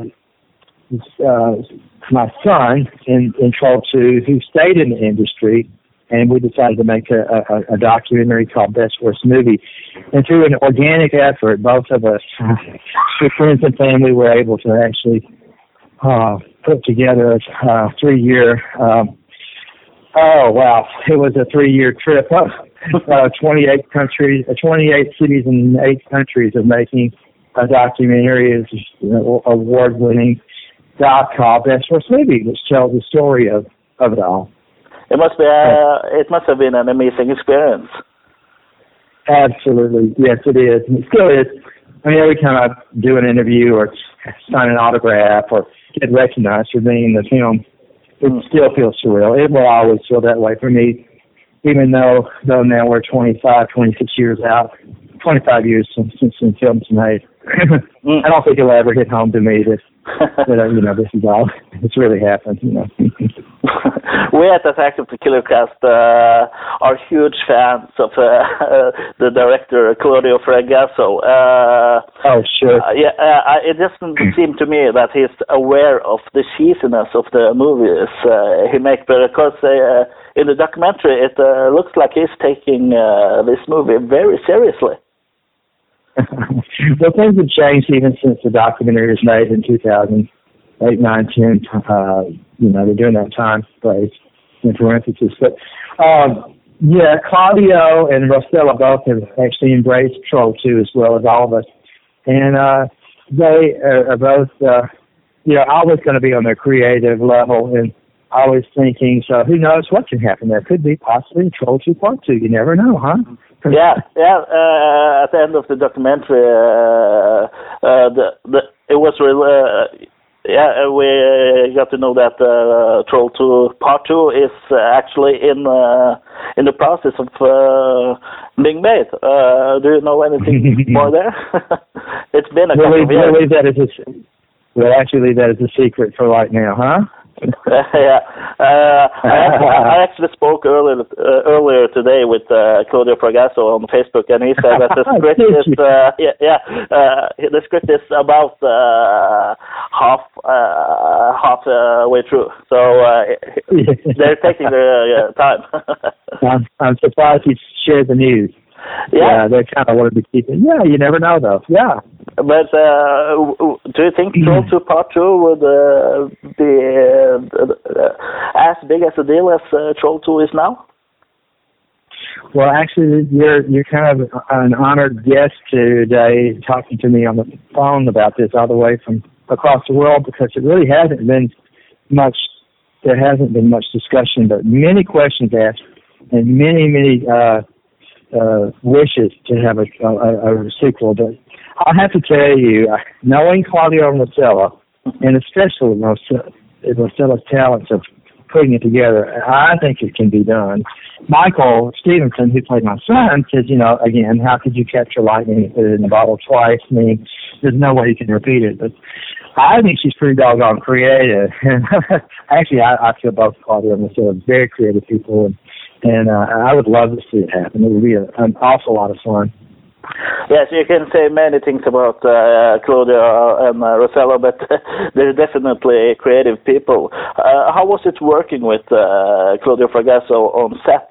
uh, my son in, in Troll 2 who stayed in the industry, and we decided to make a, a, a documentary called Best Worst Movie. And through an organic effort, both of us, through friends and family, were able to actually uh, put together a uh, three-year. Um, oh wow! It was a three-year trip. Uh, 28 countries, uh, 28 cities in eight countries of making a documentary is you know, award-winning doc called Best Worst Movie, which tells the story of, of it all. It must be. Uh, it must have been an amazing experience. Absolutely, yes, it is. And it still is. I mean, every time I do an interview or sign an autograph or get recognized for being in the film, it Mm. still feels surreal. It will always feel that way for me, even though though now we're 25, 26 years out, 25 years since since the film's made. Mm. I don't think it'll ever hit home to me that that uh, you know this is all it's really happened. You know. we at Attack of the Killer Cast uh, are huge fans of uh, the director Claudio Fragasso. Uh, oh sure. uh, yeah, uh, it doesn't seem to me that he's aware of the cheesiness of the movies uh, he makes, but of course, uh, in the documentary, it uh, looks like he's taking uh, this movie very seriously. well, things have changed even since the documentary was made in 2008, 9, 10. Uh, you know, they're doing that time place in parentheses. But um, yeah, Claudio and Rostella both have actually embraced Troll 2 as well as all of us. And uh, they are, are both, uh, you know, always going to be on their creative level and always thinking, so who knows what can happen. There could be possibly Troll 2 Part 2. You never know, huh? Yeah, yeah. Uh, at the end of the documentary, uh, uh, the the it was real. Uh, yeah, uh, we got to know that uh, Troll Two Part Two is uh, actually in uh, in the process of uh, being made. Uh, do you know anything more there? it's been a We'll couple leave, of years. we'll leave that as a, we'll actually leave that as a secret for right now, huh? yeah, uh, I, actually, I actually spoke earlier uh, earlier today with uh, Claudio Fragasso on Facebook, and he said that the script is uh, yeah, yeah uh, the script is about uh, half uh, half uh, way through, so uh, they're taking their uh, time. I'm, I'm surprised he shared the news. yeah, Yeah, they kind of wanted to keep it. Yeah, you never know though. Yeah. But uh, do you think Troll 2 Part 2 would uh, be uh, uh, as big as a deal as uh, Troll 2 is now? Well, actually, you're you're kind of an honored guest today, talking to me on the phone about this all the way from across the world because it really hasn't been much. There hasn't been much discussion, but many questions asked and many many uh, uh, wishes to have a, a, a sequel. But I'll have to tell you, uh, knowing Claudio Marcella, and especially Marcella, Marcella's talents of putting it together, I think it can be done. Michael Stevenson, who played my son, says, you know, again, how could you capture lightning and put it in the bottle twice? I mean, there's no way you can repeat it. But I think she's pretty doggone creative. And actually, I, I feel both Claudia and Marcella very creative people, and and uh, I would love to see it happen. It would be a, an awful lot of fun. Yes, you can say many things about uh, Claudia and uh, Rosella, but they're definitely creative people. Uh, how was it working with uh, Claudio Fragasso on set?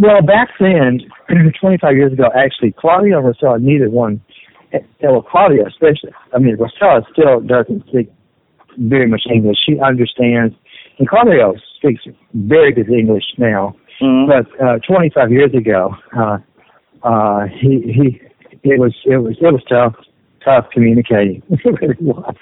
Well, back then, 25 years ago, actually, Claudia and Rosella needed one. eh, Well, Claudia especially. I mean, Rosella still doesn't speak very much English. She understands, and Claudio speaks very good English now. Mm. But uh, 25 years ago, uh, uh, he he it was it was it was tough tough communicating. it really was.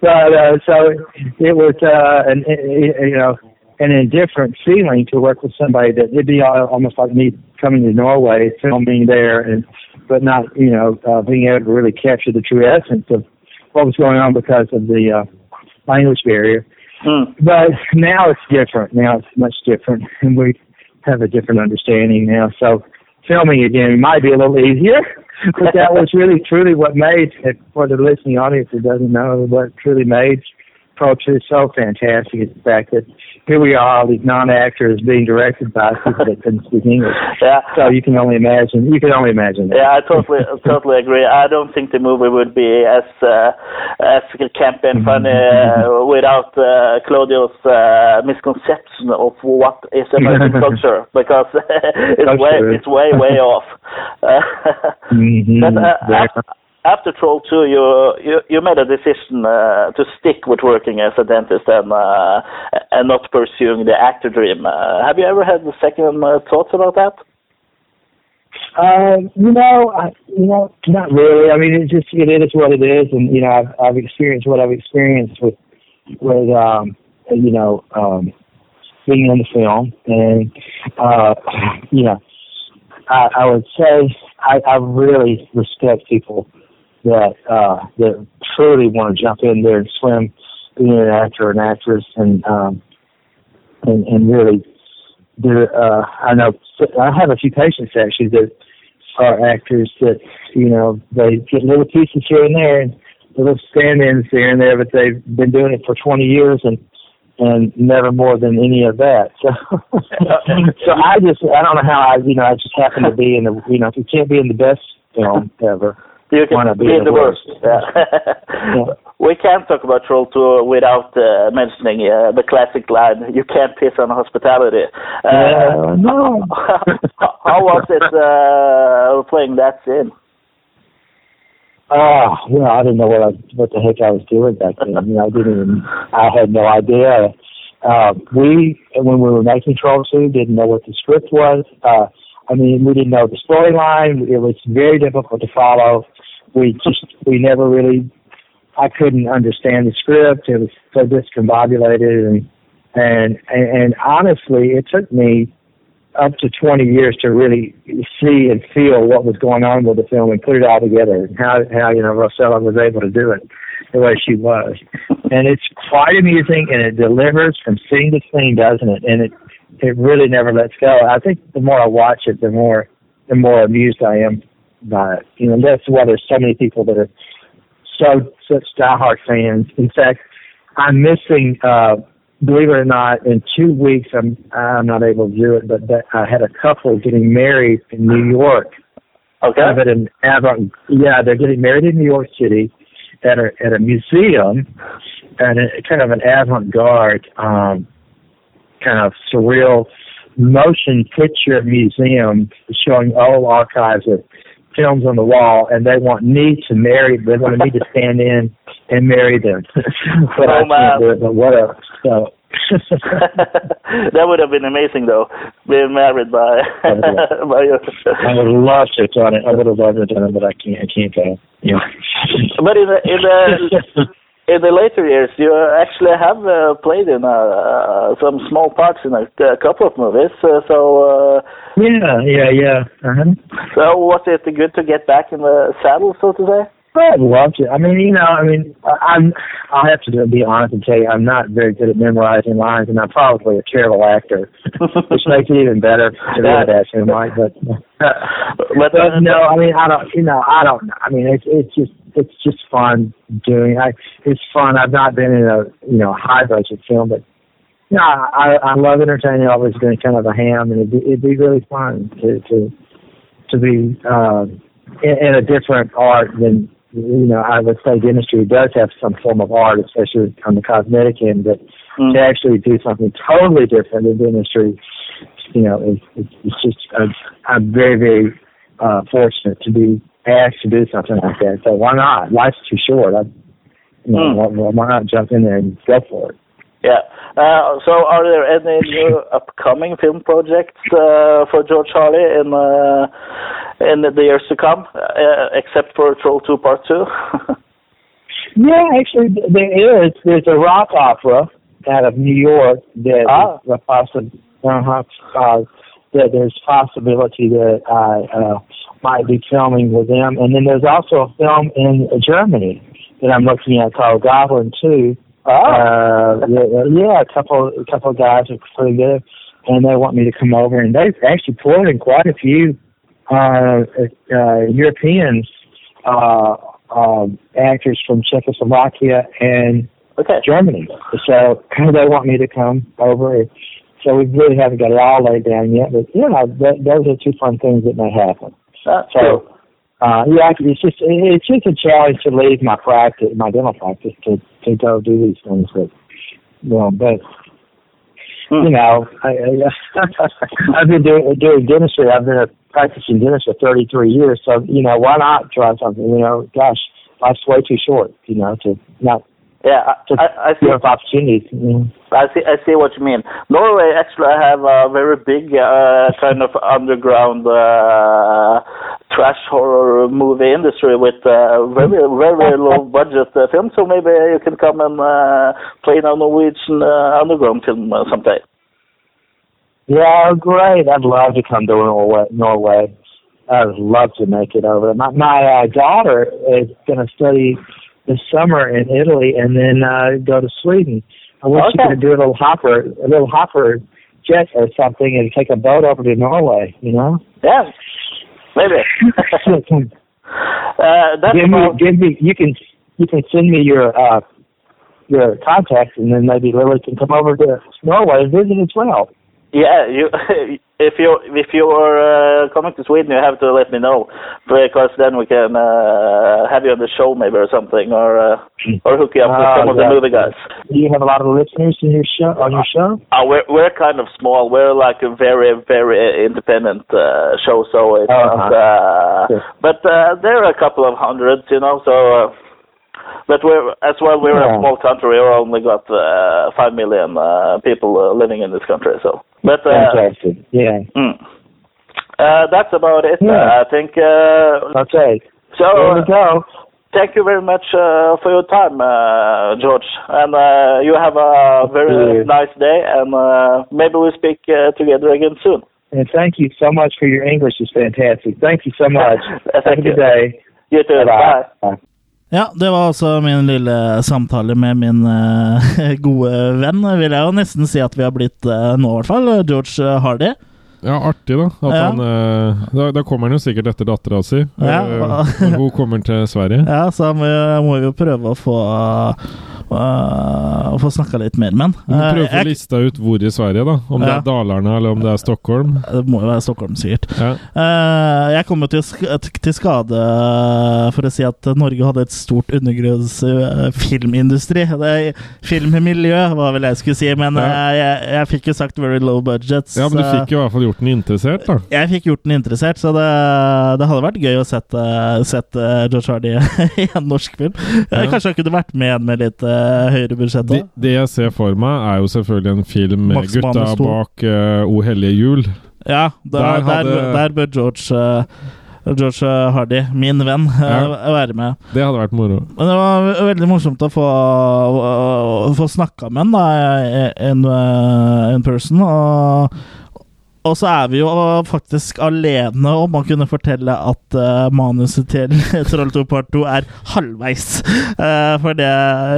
but uh, so it was uh, an you know an indifferent feeling to work with somebody that it'd be almost like me coming to Norway, filming there, and but not you know uh, being able to really capture the true essence of what was going on because of the uh, language barrier. Mm. But now it's different. Now it's much different, and we have a different understanding now. So filming again. It might be a little easier, but that was really truly what made it for the listening audience that doesn't know what truly made Pro Two so fantastic is the fact that here we are, all these non-actors being directed by people that couldn't speak English. Yeah. So you can only imagine. You can only imagine that. Yeah, I totally totally agree. I don't think the movie would be as uh, as camp and funny uh, without uh, Claudio's uh, misconception of what is American culture because it's way it's way way off. Mhm. but uh, after, Troll 2, you, you you made a decision uh, to stick with working as a dentist and uh, and not pursuing the actor dream. Uh, have you ever had the second uh, thoughts about that? Um, you know, I, you know, not really. I mean, it just it is what it is, and you know, I've I've experienced what I've experienced with with um, you know, um, being on the film, and uh, you know, I, I would say I, I really respect people that uh, that truly want to jump in there and swim, being an actor or an actress, and um, and and really there uh I know I have a few patients actually that are actors that you know they get little pieces here and there and little stand-ins here and there, but they've been doing it for 20 years and and never more than any of that. So so I just I don't know how I you know I just happen to be in the you know if you can't be in the best film ever. You can Wanna be, be in the the worst. worst. Yeah. We can't talk about Troll 2 without uh, mentioning uh, the classic line, you can't piss on hospitality. Uh, Uh, no. how was it uh, playing that scene? Oh, you know, I didn't know what I, what the heck I was doing back then. You know, I didn't even, I had no idea. Uh, we, when we were making Troll 2, didn't know what the script was. Uh, I mean, we didn't know the storyline. It was very difficult to follow. We just, we never really, I couldn't understand the script. It was so discombobulated and, and, and, honestly, it took me up to 20 years to really see and feel what was going on with the film and put it all together and how, how you know, Rosella was able to do it the way she was. and it's quite amusing and it delivers from scene to scene, doesn't it? And it, it really never lets go. I think the more I watch it, the more, the more amused I am by it. You know, that's why there's so many people that are so, such diehard fans. In fact, I'm missing. Uh, believe it or not, in two weeks I'm I'm not able to do it. But that, I had a couple getting married in New York. Okay. Kind of avant. Yeah, they're getting married in New York City at a at a museum, and a, kind of an avant-garde, um, kind of surreal motion picture museum showing old archives of films on the wall, and they want me to marry. They want me to stand in and marry them. but Oh, I can't do it. But what a so. that would have been amazing, though, being married by by your. I would have loved to have done it. I would have loved to have done it, but I can't. I can't go. Yeah. But in the in the in the later years, you actually have uh, played in uh, uh, some small parts in a, a couple of movies. Uh, so, uh, yeah, yeah, yeah. Uh-huh. so was it good to get back in the saddle, so to say? I'd love to. I mean, you know, I mean, I- I'm. I'll have to be honest and tell you, I'm not very good at memorizing lines, and I'm probably a terrible actor, which makes it even better read that in mind. But, But, but no, I mean, I don't. You know, I don't. I mean, it's it's just it's just fun doing. I it's fun. I've not been in a you know high budget film, but you know, I I love entertaining. I've always been kind of a ham, and it'd be, it'd be really fun to to to be um, in, in a different art than you know. I would say dentistry does have some form of art, especially on the cosmetic end, but Mm. to actually do something totally different than dentistry, you know, it's, it's, it's just I'm, I'm very very uh, fortunate to be asked to do something like that. So why not? Life's too short. I, you know, Mm. why, why not jump in there and go for it? Yeah. Uh, so, are there any new upcoming film projects uh, for George Harley in uh, in the years to come, uh, except for Troll Two Part Two? Yeah, actually, there is. There's a rock opera out of New York that Ah. is a possi- uh-huh, uh, that there's possibility that I uh, might be filming with them, and then there's also a film in Germany that I'm looking at called Goblin Two. Uh, yeah, a couple, a couple of guys are pretty good, and they want me to come over, and they've actually pulled in quite a few uh, uh, Europeans uh, um, actors from Czechoslovakia and okay. Germany. So they want me to come over. So we really haven't got it all laid down yet, but yeah, know, th- those are two fun things that may happen. Uh, So, uh, yeah, it's just it's just a challenge to leave my practice, my dental practice, to to go do these things. But you know, but Hmm. you know, I, I, I've been doing doing dentistry. I've been a practicing dentist for 33 years. So you know, why not try something? You know, gosh, life's way too short. You know, to not yeah, I, I, I see. opportunities. You know. I see. I see what you mean. Norway actually I have a very big uh, kind of underground uh, trash horror movie industry with uh, very very low budget uh, films. So maybe you can come and uh, play in a Norwegian uh, underground film uh, someday. Yeah, great. I'd love to come to Norway. Norway. I'd love to make it over. My my uh, daughter is going to study this summer in Italy and then uh, go to Sweden. She Okay. could do a little hopper, a little hopper jet or something, and take a boat over to Norway. You know, Yeah, maybe. give uh, that's me, about, give me. You can you can send me your uh your contacts, and then maybe Lily can come over to Norway and visit as well. Yeah, you if you if you are uh, coming to Sweden, you have to let me know because then we can uh, have you on the show maybe or something, or uh, or hook you up with Ah, some of the movie guys. Do you have a lot of listeners in your show on your show? Uh, we're we're kind of small. We're like a very very independent uh, show, so it's Uh-huh. not. Uh, Sure. But uh, there are a couple of hundreds, you know. So, uh, but we're as well. We're a small country. We only got uh, five million uh, people uh, living in this country. So, but uh, Fantastic. Yeah. Mm. Uh, that's about it. Yeah. Uh, I think. Uh, Okay. so, There we uh, go. thank you very much uh, for your time, uh, George. And uh, you have a very nice day. And uh, maybe we'll speak uh, together again soon. And thank you so much for your English. is fantastic. Thank you so much. Thank Have a you. good day. You too. Bye. Bye. Ja, det var altså min lille samtale med min uh, gode venn, vil jeg jo nesten si at vi har blitt uh, nå, i hvert fall. George Hardy. Ja, artig, da. Ja. han, uh, da. Da kommer han jo sikkert etter dattera si. Ja. Hun kommer til Sverige. Ja, så må, må vi jo prøve å få, uh, få snakka litt mer med han. prøver å Uh, få lista ut hvor i Sverige, da. Om det er Dalarna eller om det er Stockholm. det må jo være Stockholm, sikkert. Ja. Uh, jeg kom jo til, sk- til skade for å si at Norge hadde et stort undergrunns filmindustri. Filmmiljø, var vel jeg skulle si, men Ja. jeg, jeg fikk jo sagt very low budgets. ja, men du fikk jo i hvert fall gjort den interessert, da. Jeg fikk gjort den interessert, så det, det hadde vært gøy å sette, sette George Hardy i en norsk film. Ja. Kanskje han kunne vært med med litt eh, høyere budsjett Det, det jeg ser for meg, er jo selvfølgelig en film med Max gutta Manus bak uh, O hellige jul. Ja, Der der, hadde- der, bør George uh, George Hardy, min venn, eh, Ja. være med. Det hadde vært moro. Men det var veldig morsomt å få, å få snakka med han da, in, in person. Og, og så er vi jo faktisk alene om å kunne fortelle at uh, manuset til Troll 2 Part 2 er halvveis. Uh, for det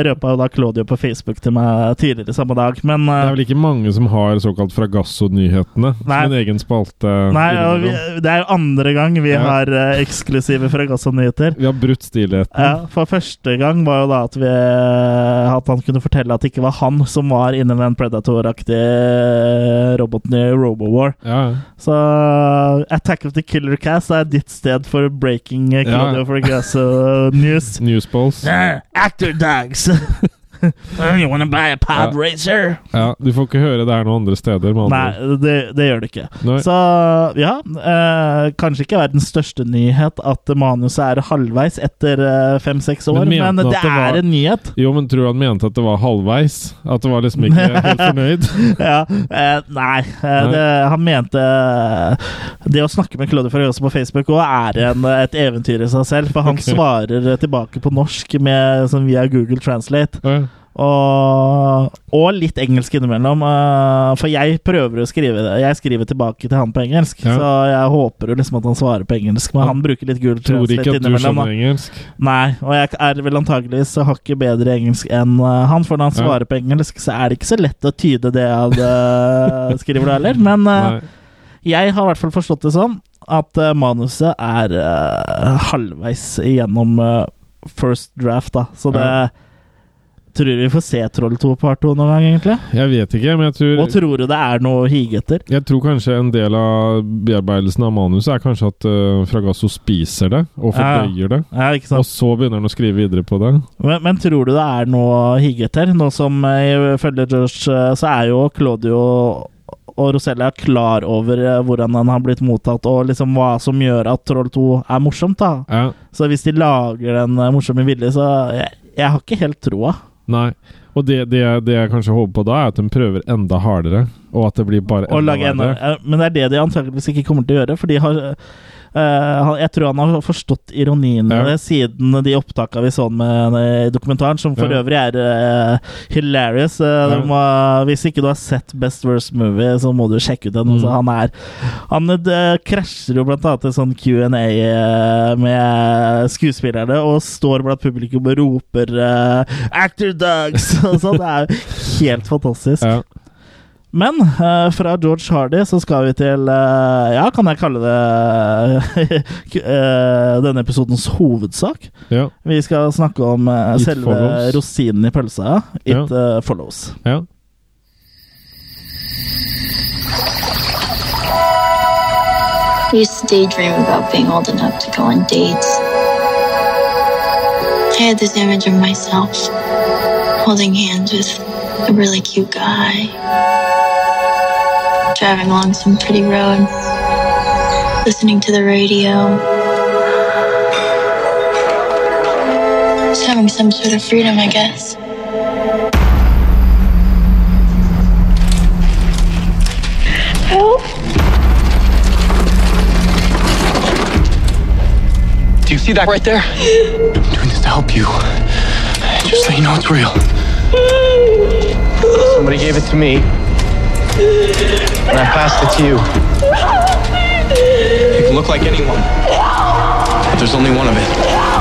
røpa jo da Claudio på Facebook til meg tidligere samme dag. Men Det eh, er vel ikke mange som har såkalt Fragasso-nyhetene som en egen spalte. Nei, vi, det er jo andre gang vi Ja. har eksklusive Fragasso-nyheter. Vi har brutt stillheten. Ja, for første gang var jo da at, vi, at han kunne fortelle at det ikke var han som var inni den Predator-aktige roboten i Robowar. Ja. Så Attack of the Killer Cast er ditt sted for breaking eh, Claudio Ja. Fragasso news. Newsballs. actor dogs! you wanna buy a pod Ja. racer? Ja, du får ikke høre det her noen andre steder. Andre. Nei, det, det gjør det ikke. Nei. Så ja, eh, kanskje ikke verdens største nyhet at manuset er halvveis etter eh, fem-seks år, Men men, det det var- er en nyhet. Jo, men tror du han mente at det var halvveis? At det var liksom ikke helt fornøyd? ja, eh, nei, eh, Nei. Det, han mente eh, Det å snakke med Claude Ferriosa på Facebook òg er en, et eventyr i seg selv, for han okay. svarer tilbake på norsk med, sånn via Google Translate. Ja. Og, og litt engelsk innimellom. Uh, for jeg prøver å skrive det. Jeg skriver tilbake til han på engelsk, Ja. så jeg håper jo liksom at han svarer på engelsk. Men Han han bruker litt gul Tror ikke at du skjønner engelsk. Nei, og jeg er vel antageligvis hakket bedre engelsk enn uh, han, for når han Ja. svarer på engelsk, så er det ikke så lett å tyde det jeg eh, skriver da heller. Men eh, jeg har i hvert fall forstått det sånn at manuset er halvveis igjennom first draft, da. Så det Ja. Tror du vi får se Troll 2 part 2 noen gang, egentlig? Jeg vet ikke, men jeg tror Og tror du det er noe å hige etter? Jeg tror kanskje en del av bearbeidelsen av manuset er kanskje at uh, Fragasso spiser det og Ja. fordøyer det. Ja, ikke Og så begynner han å skrive videre på det. Men, men tror du det er noe å hige etter? Nå som eh, ifølge Josh eh, så er jo Claudio og Rosella klar over eh, hvordan den har blitt mottatt, og liksom hva som gjør at Troll 2 er morsomt. da Ja, Så hvis de lager den eh, morsomme vilje, så jeg, jeg har ikke helt troa. Nei. Og det, det, jeg- det jeg kanskje håper på da, er at de prøver enda hardere, og at det blir bare enda enda, men det er det de antakeligvis ikke kommer til å gjøre, for de har han- jeg tror han har forstått ironien Ja. siden de opptakene vi så med eh, i dokumentaren, som for Ja. øvrig er uh, hilarious. Uh, Ja. må, hvis ikke du har sett Best Worst Movie, så må du sjekke ut den. Mm. Altså, han er Han krasjer jo blant annet en sånn Q&A med skuespillerne, og står blant publikum og roper 'Actor Dogs!' og sånn. Det er jo helt fantastisk. Ja. Men uh, fra George Hardy så skal vi til uh, Ja, kan jeg kalle det uh, denne episodens hovedsak? Ja. Vi skal snakke om selve follows. rosinen i pølsa. It Ja. follows. ja. I used to daydream about being old enough to go on dates. I had this image of myself holding hands with a really cute guy, driving along some pretty road, listening to the radio, just having some sort of freedom, I guess. Help! Do you see that right there? I'm doing this to help you. Just so you know it's real. Somebody gave it to me. And I passed it to you. You can look like anyone. But there's only one of it.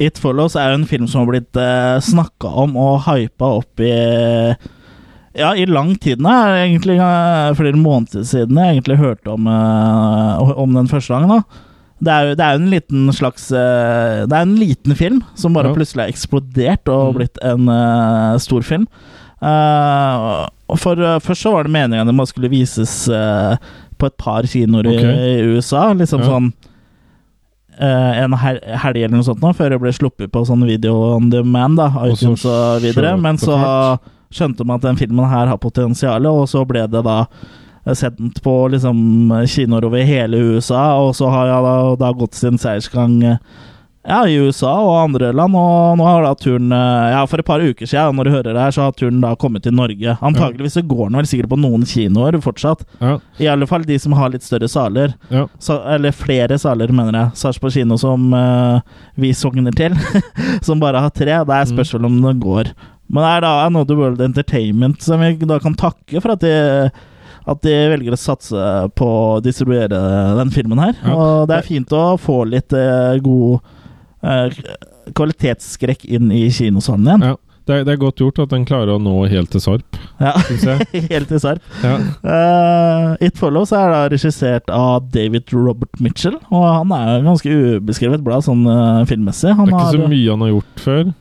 It Follows er jo en film som har blitt uh, snakka om og hypa opp i Ja, i lang tid nå. Egentlig eh, flere måneder siden jeg egentlig hørte om, eh, om den første gangen. da. Det er jo det er jo en liten slags eh, Det er en liten film som bare Ja. plutselig har eksplodert og Mm. blitt en uh, stor film. Uh, for uh, Først så var det meningen at den skulle vises på et par kinoer i, i USA. Liksom Ja. sånn en hel helg eller noe sånt nå, før det ble sluppet på sånn video on demand, da, Og så og videre. Men så. Skjønte man at den filmen her har potensial, og så ble det da sendt på liksom kinoer over hele USA, og så har jeg da, da gått sin seiersgang eh, ja, i USA og andre land, og nå har da turen eh, Ja, for et par uker siden, når du hører det her, så har turen da kommet til Norge. Antakeligvis så går den vel sikkert på noen kinoer fortsatt. Ja, I alle fall de som har litt større saler. ja. Sa, eller flere saler, mener jeg. Sarpsborg kino som uh, vi sogner til, som bare har tre. Det er spørsmål om det går. Men det er da Another World Entertainment som vi da kan takke for at de, at de velger å satse på å distribuere den filmen her. Ja. Og det er fint å få litt eh, god eh, kvalitetsskrekk inn i kinosalen igjen. ja. Det, er, det er godt gjort at den klarer å nå helt til Sarp, Ja. jeg. Helt til Sarp. Ja. Uh, It Follows er da regissert av David Robert Mitchell, og han er ganske ubeskrevet blad sånn uh, filmmessig. Han Det er ikke så mye han har gjort før.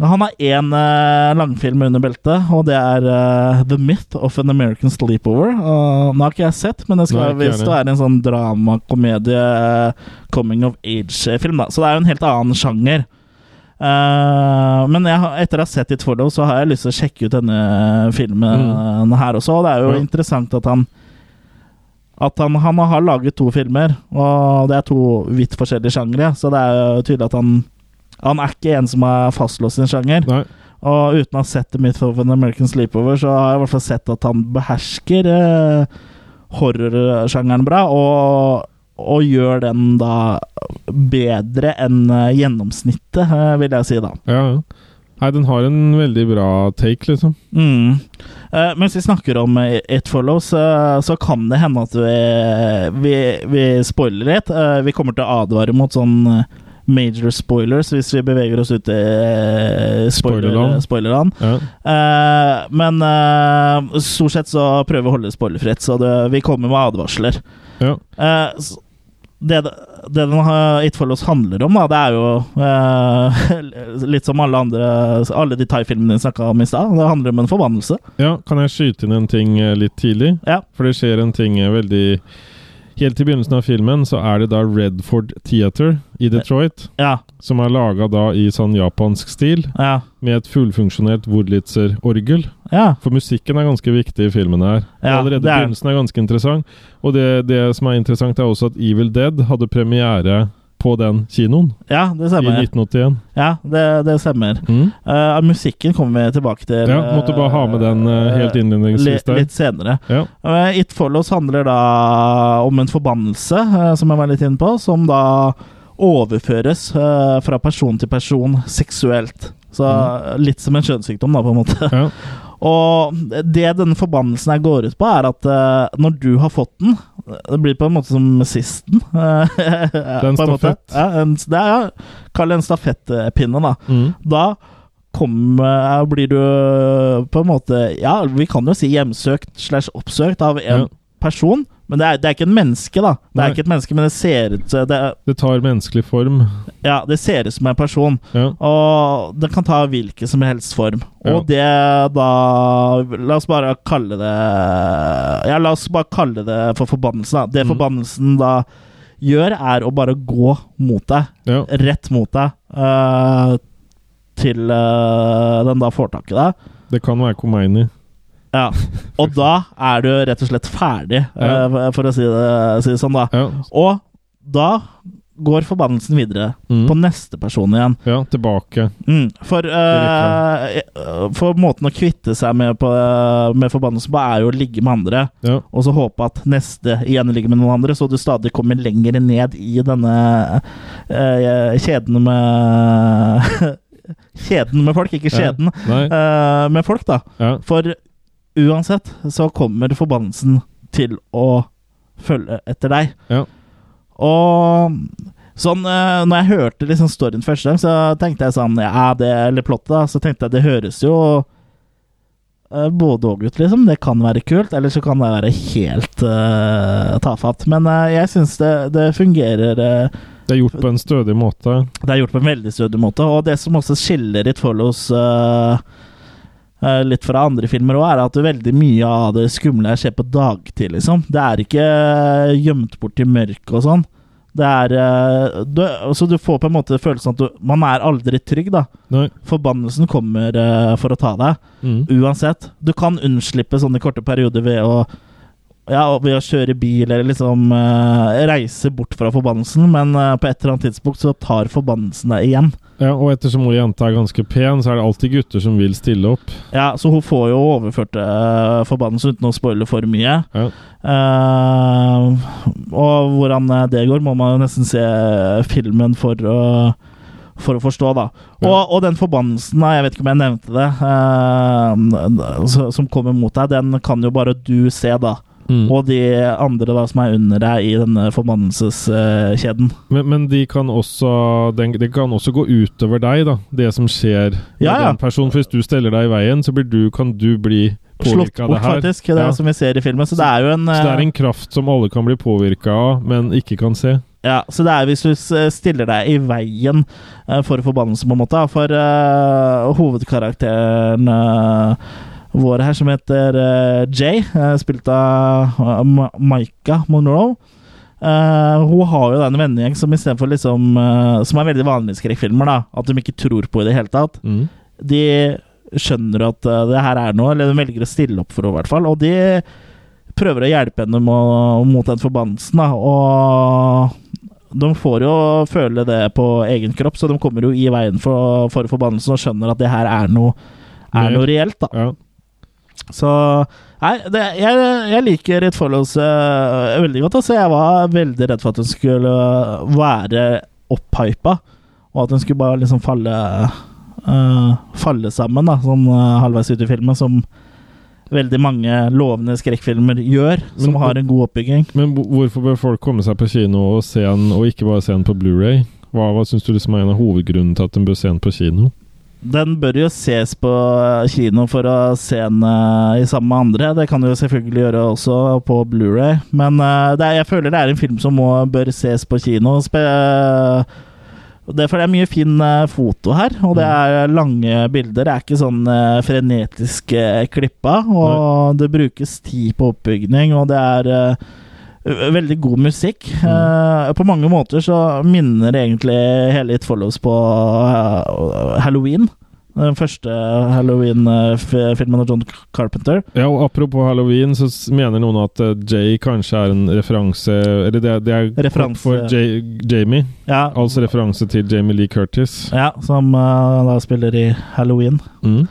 Han har én uh, langfilm under beltet, og det er uh, The Myth of an American Sleepover. Uh, den har ikke jeg sett, men det skal Nei, visst være en sånn dramakomedie, uh, coming of age-film, da. Så det er jo en helt annen sjanger. Eh, men jeg, etter å ha sett It Follow, så har jeg lyst til å sjekke ut denne filmen her også. Og det er jo Mm. Ja. interessant at han at han, han har laget to filmer, og det er to vidt forskjellige sjangre. Så det er jo tydelig at han Han er ikke en som er fastlåst i en sjanger. Nei. Og uten å ha sett The Myth of an American Sleepover, så har jeg i hvert fall sett at han behersker eh, horrorsjangeren bra, og, og gjør den da bedre enn eh, gjennomsnittet, eh, vil jeg si da. Ja, ja. Nei, den har en veldig bra take, liksom. Mm. Eh, mens vi snakker om eh, It Follows, eh, så kan det hende at vi, vi, vi spoiler litt. Eh, vi kommer til å advare mot sånn major spoilers hvis vi beveger oss ut i eh, spoiler, Spoilerland. spoilerland. Ja. Eh, men eh, stort sett så prøver vi å holde det spoilerfritt, så det, vi kommer med advarsler. Ja. Eh, det, det den It Follows handler om, da, det er jo eh, litt som alle andre Alle de thai-filmene vi snakka om i stad. Det handler om en forbannelse. ja, kan jeg skyte inn en ting eh, litt tidlig? Ja. For det skjer en ting veldig Helt i begynnelsen av filmen så er det da Redford Theater i Detroit, Ja. som er laga da i sånn japansk stil, Ja. med et fullfunksjonert Wurlitzer-orgel. ja. For musikken er ganske viktig i filmen her. Ja, Allerede er- begynnelsen er ganske interessant. Og det, det som er interessant, er også at Evil Dead hadde premiere på den kinoen ja, det stemmer. i 1981. Ja, det, det stemmer. Mm. Uh, musikken kommer vi tilbake til. Ja, måtte bare ha med den uh, helt eh, innledningsvis der. Litt senere. Ja. Uh, It Follows handler da om en forbannelse, som jeg var litt inne på, som da overføres fra person til person seksuelt. Så litt som en kjønnssykdom, da, på en måte. Ja. Og det denne forbannelsen her går ut på, er at uh, når du har fått den Det blir på en måte som sisten. eh, Det er en stafett. Ja, en, det er, ja, Kall det en stafettpinne, da. Mm. Da kommer, blir du på en måte Ja, vi kan jo si hjemsøkt slash oppsøkt av en Ja. person. Men det er, det er ikke en menneske, da. Det Nei. er ikke et menneske, men det ser ut det, er- Det tar menneskelig form. Ja, det ser ut som en person. Ja. Og den kan ta hvilken som helst form. Ja. Og det da La oss bare kalle det Ja, la oss bare kalle det for forbannelsen. Da. Det mm. forbannelsen da gjør, er å bare gå mot deg. Ja. Rett mot deg. Uh, til uh, den da får tak i deg. Det kan være Khomeini. Ja. Og da er du rett og slett ferdig, eh, for å si det, si det sånn, da. Ja. Og da går forbannelsen videre Mm. på neste person igjen. ja, tilbake. Mm, for, uh, for måten å kvitte seg med, på, med forbannelsen på, er jo å ligge med andre. Ja. Og så håpe at neste igjen ligger med noen andre, så du stadig kommer lenger ned i denne uh, kjeden med Kjeden med folk, ikke skjeden. Ja. Eh, med folk, da. Ja. For uansett så kommer forbannelsen til å følge etter deg. Ja. Og sånn eh, Når jeg hørte liksom storyen første gang, så tenkte jeg sånn Ja, det Eller plottet, da, så tenkte jeg det høres jo eh, både og, ut, liksom. Det kan være kult, eller så kan det være helt uh, tafatt. Men uh, jeg syns det, det fungerer uh, Det er gjort på en stødig måte. Det er gjort på en veldig stødig måte. Og det som også skiller litt Follos uh, uh, litt fra andre filmer òg, er at veldig mye av det skumle skjer på dagtid, liksom. Det er ikke uh, gjemt bort i mørket og sånn. Det er uh, du, altså du får på en måte følelsen at du, man er aldri trygg, da. Nei. Forbannelsen kommer for å ta deg, Mm. uansett. Du kan unnslippe sånne korte perioder ved å ja, ved å kjøre bil eller liksom uh, reise bort fra forbannelsen, men uh, på et eller annet tidspunkt så tar forbannelsen deg igjen. Ja, og ettersom hun jenta er ganske pen, så er det alltid gutter som vil stille opp. Ja, Så hun får jo overført uh, forbannelsen uten å spoile for mye. Ja. Eh, og hvordan eh, det går, må man jo nesten se filmen for å for å forstå, da. Og, Ja. og den forbannelsen, jeg vet ikke om jeg nevnte det, eh, som kommer mot deg, den kan jo bare du se, da. Mm. Og de andre da som er under deg i denne forbannelseskjeden. Men, men de kan også, den, det kan også gå utover deg, da. Det som skjer med Ja, ja. den personen. For hvis du steller deg i veien, så blir du, kan du bli Slått bort, det faktisk. Det Ja. som vi ser i filmen. Så det er jo en, Så det er eh, en kraft som alle kan bli påvirka av, men ikke kan se. Ja, så det er hvis du stiller deg i veien eh, for forbannelse, på en måte. For uh, hovedkarakteren eh, vår her, som heter eh, Jay, eh, spilt av uh, Maika Monroe Uh, Hun har jo den vennegjeng som istedenfor liksom uh, Som er veldig vanlige skrekkfilmer, da. At de ikke tror på i det hele tatt. Mm. De skjønner at uh, det her er noe, eller de velger å stille opp for henne, i hvert fall. Og de prøver å hjelpe henne må- mot den forbannelsen, da. Og de får jo føle det på egen kropp, så de kommer jo i veien for, for forbannelsen og skjønner at det her er noe, er noe reelt, da. Ja. Så Nei, det, jeg, jeg liker et forlås eh, veldig godt. Altså. Jeg var veldig redd for at hun skulle være opphypa, og at hun skulle bare liksom falle uh, Falle sammen, da, sånn uh, halvveis ut i filmen, som veldig mange lovende skrekkfilmer gjør, som Men- har en god oppbygging. Men hvorfor bør folk komme seg på kino og se den, og ikke bare se den på Blu-ray? Hva, hva syns du liksom er en av hovedgrunnene til at de bør se den på kino? Den bør jo ses på kino for å se den uh, i sammen med andre. Det kan du jo selvfølgelig gjøre også på Blu-ray. Men uh, det er, jeg føler det er en film som må, bør ses på kino. Spe det er fordi det er mye fin eh, foto her, og det er lange bilder. Det er ikke sånn uh, frenetisk klippa, og det brukes tid på oppbygning, og det er veldig god musikk. Eh, på mange måter så minner egentlig hele It Follows på uh, Halloween. Den første Halloween-filmen av John Carpenter. Ja, og Apropos halloween, så mener noen at eh, Jay kanskje er en referanse Eller det, det er Referanse. for Jay, Jamie, Ja, altså referanse til Jamie Lee Curtis. ja som uh, da spiller i Halloween. Mm.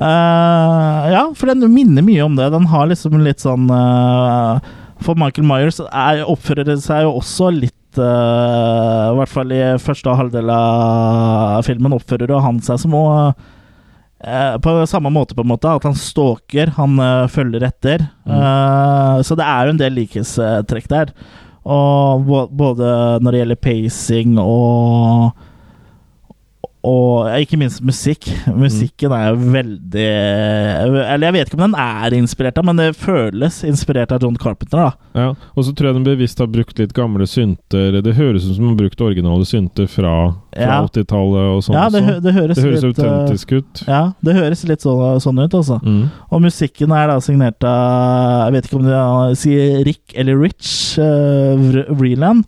Uh, ja, for den minner mye om det. Den har liksom litt sånn eh, For Michael Myers er, oppfører det seg jo også litt uh, I hvert fall i første halvdel av filmen oppfører jo han seg som eh, På samme måte, på en måte. At han stalker, han uh, følger etter. Eh, så det er jo en del likhetstrekk der. Og både når det gjelder pacing og og ikke minst musikk. Musikken er jo veldig Eller jeg vet ikke om den er inspirert av, men det føles inspirert av John Carpenter. da Ja, og så tror jeg den bevisst har brukt litt gamle synter. Det høres ut som de har brukt originale synter fra, fra Ja. 80-tallet og sånn. Ja, det, hø- det høres, det høres litt eh, autentisk ut. Ja, det høres litt sånn, sånn ut, altså. Mm. Og musikken er da signert av Jeg vet ikke om de sier Rick eller Rich uh, Vreeland.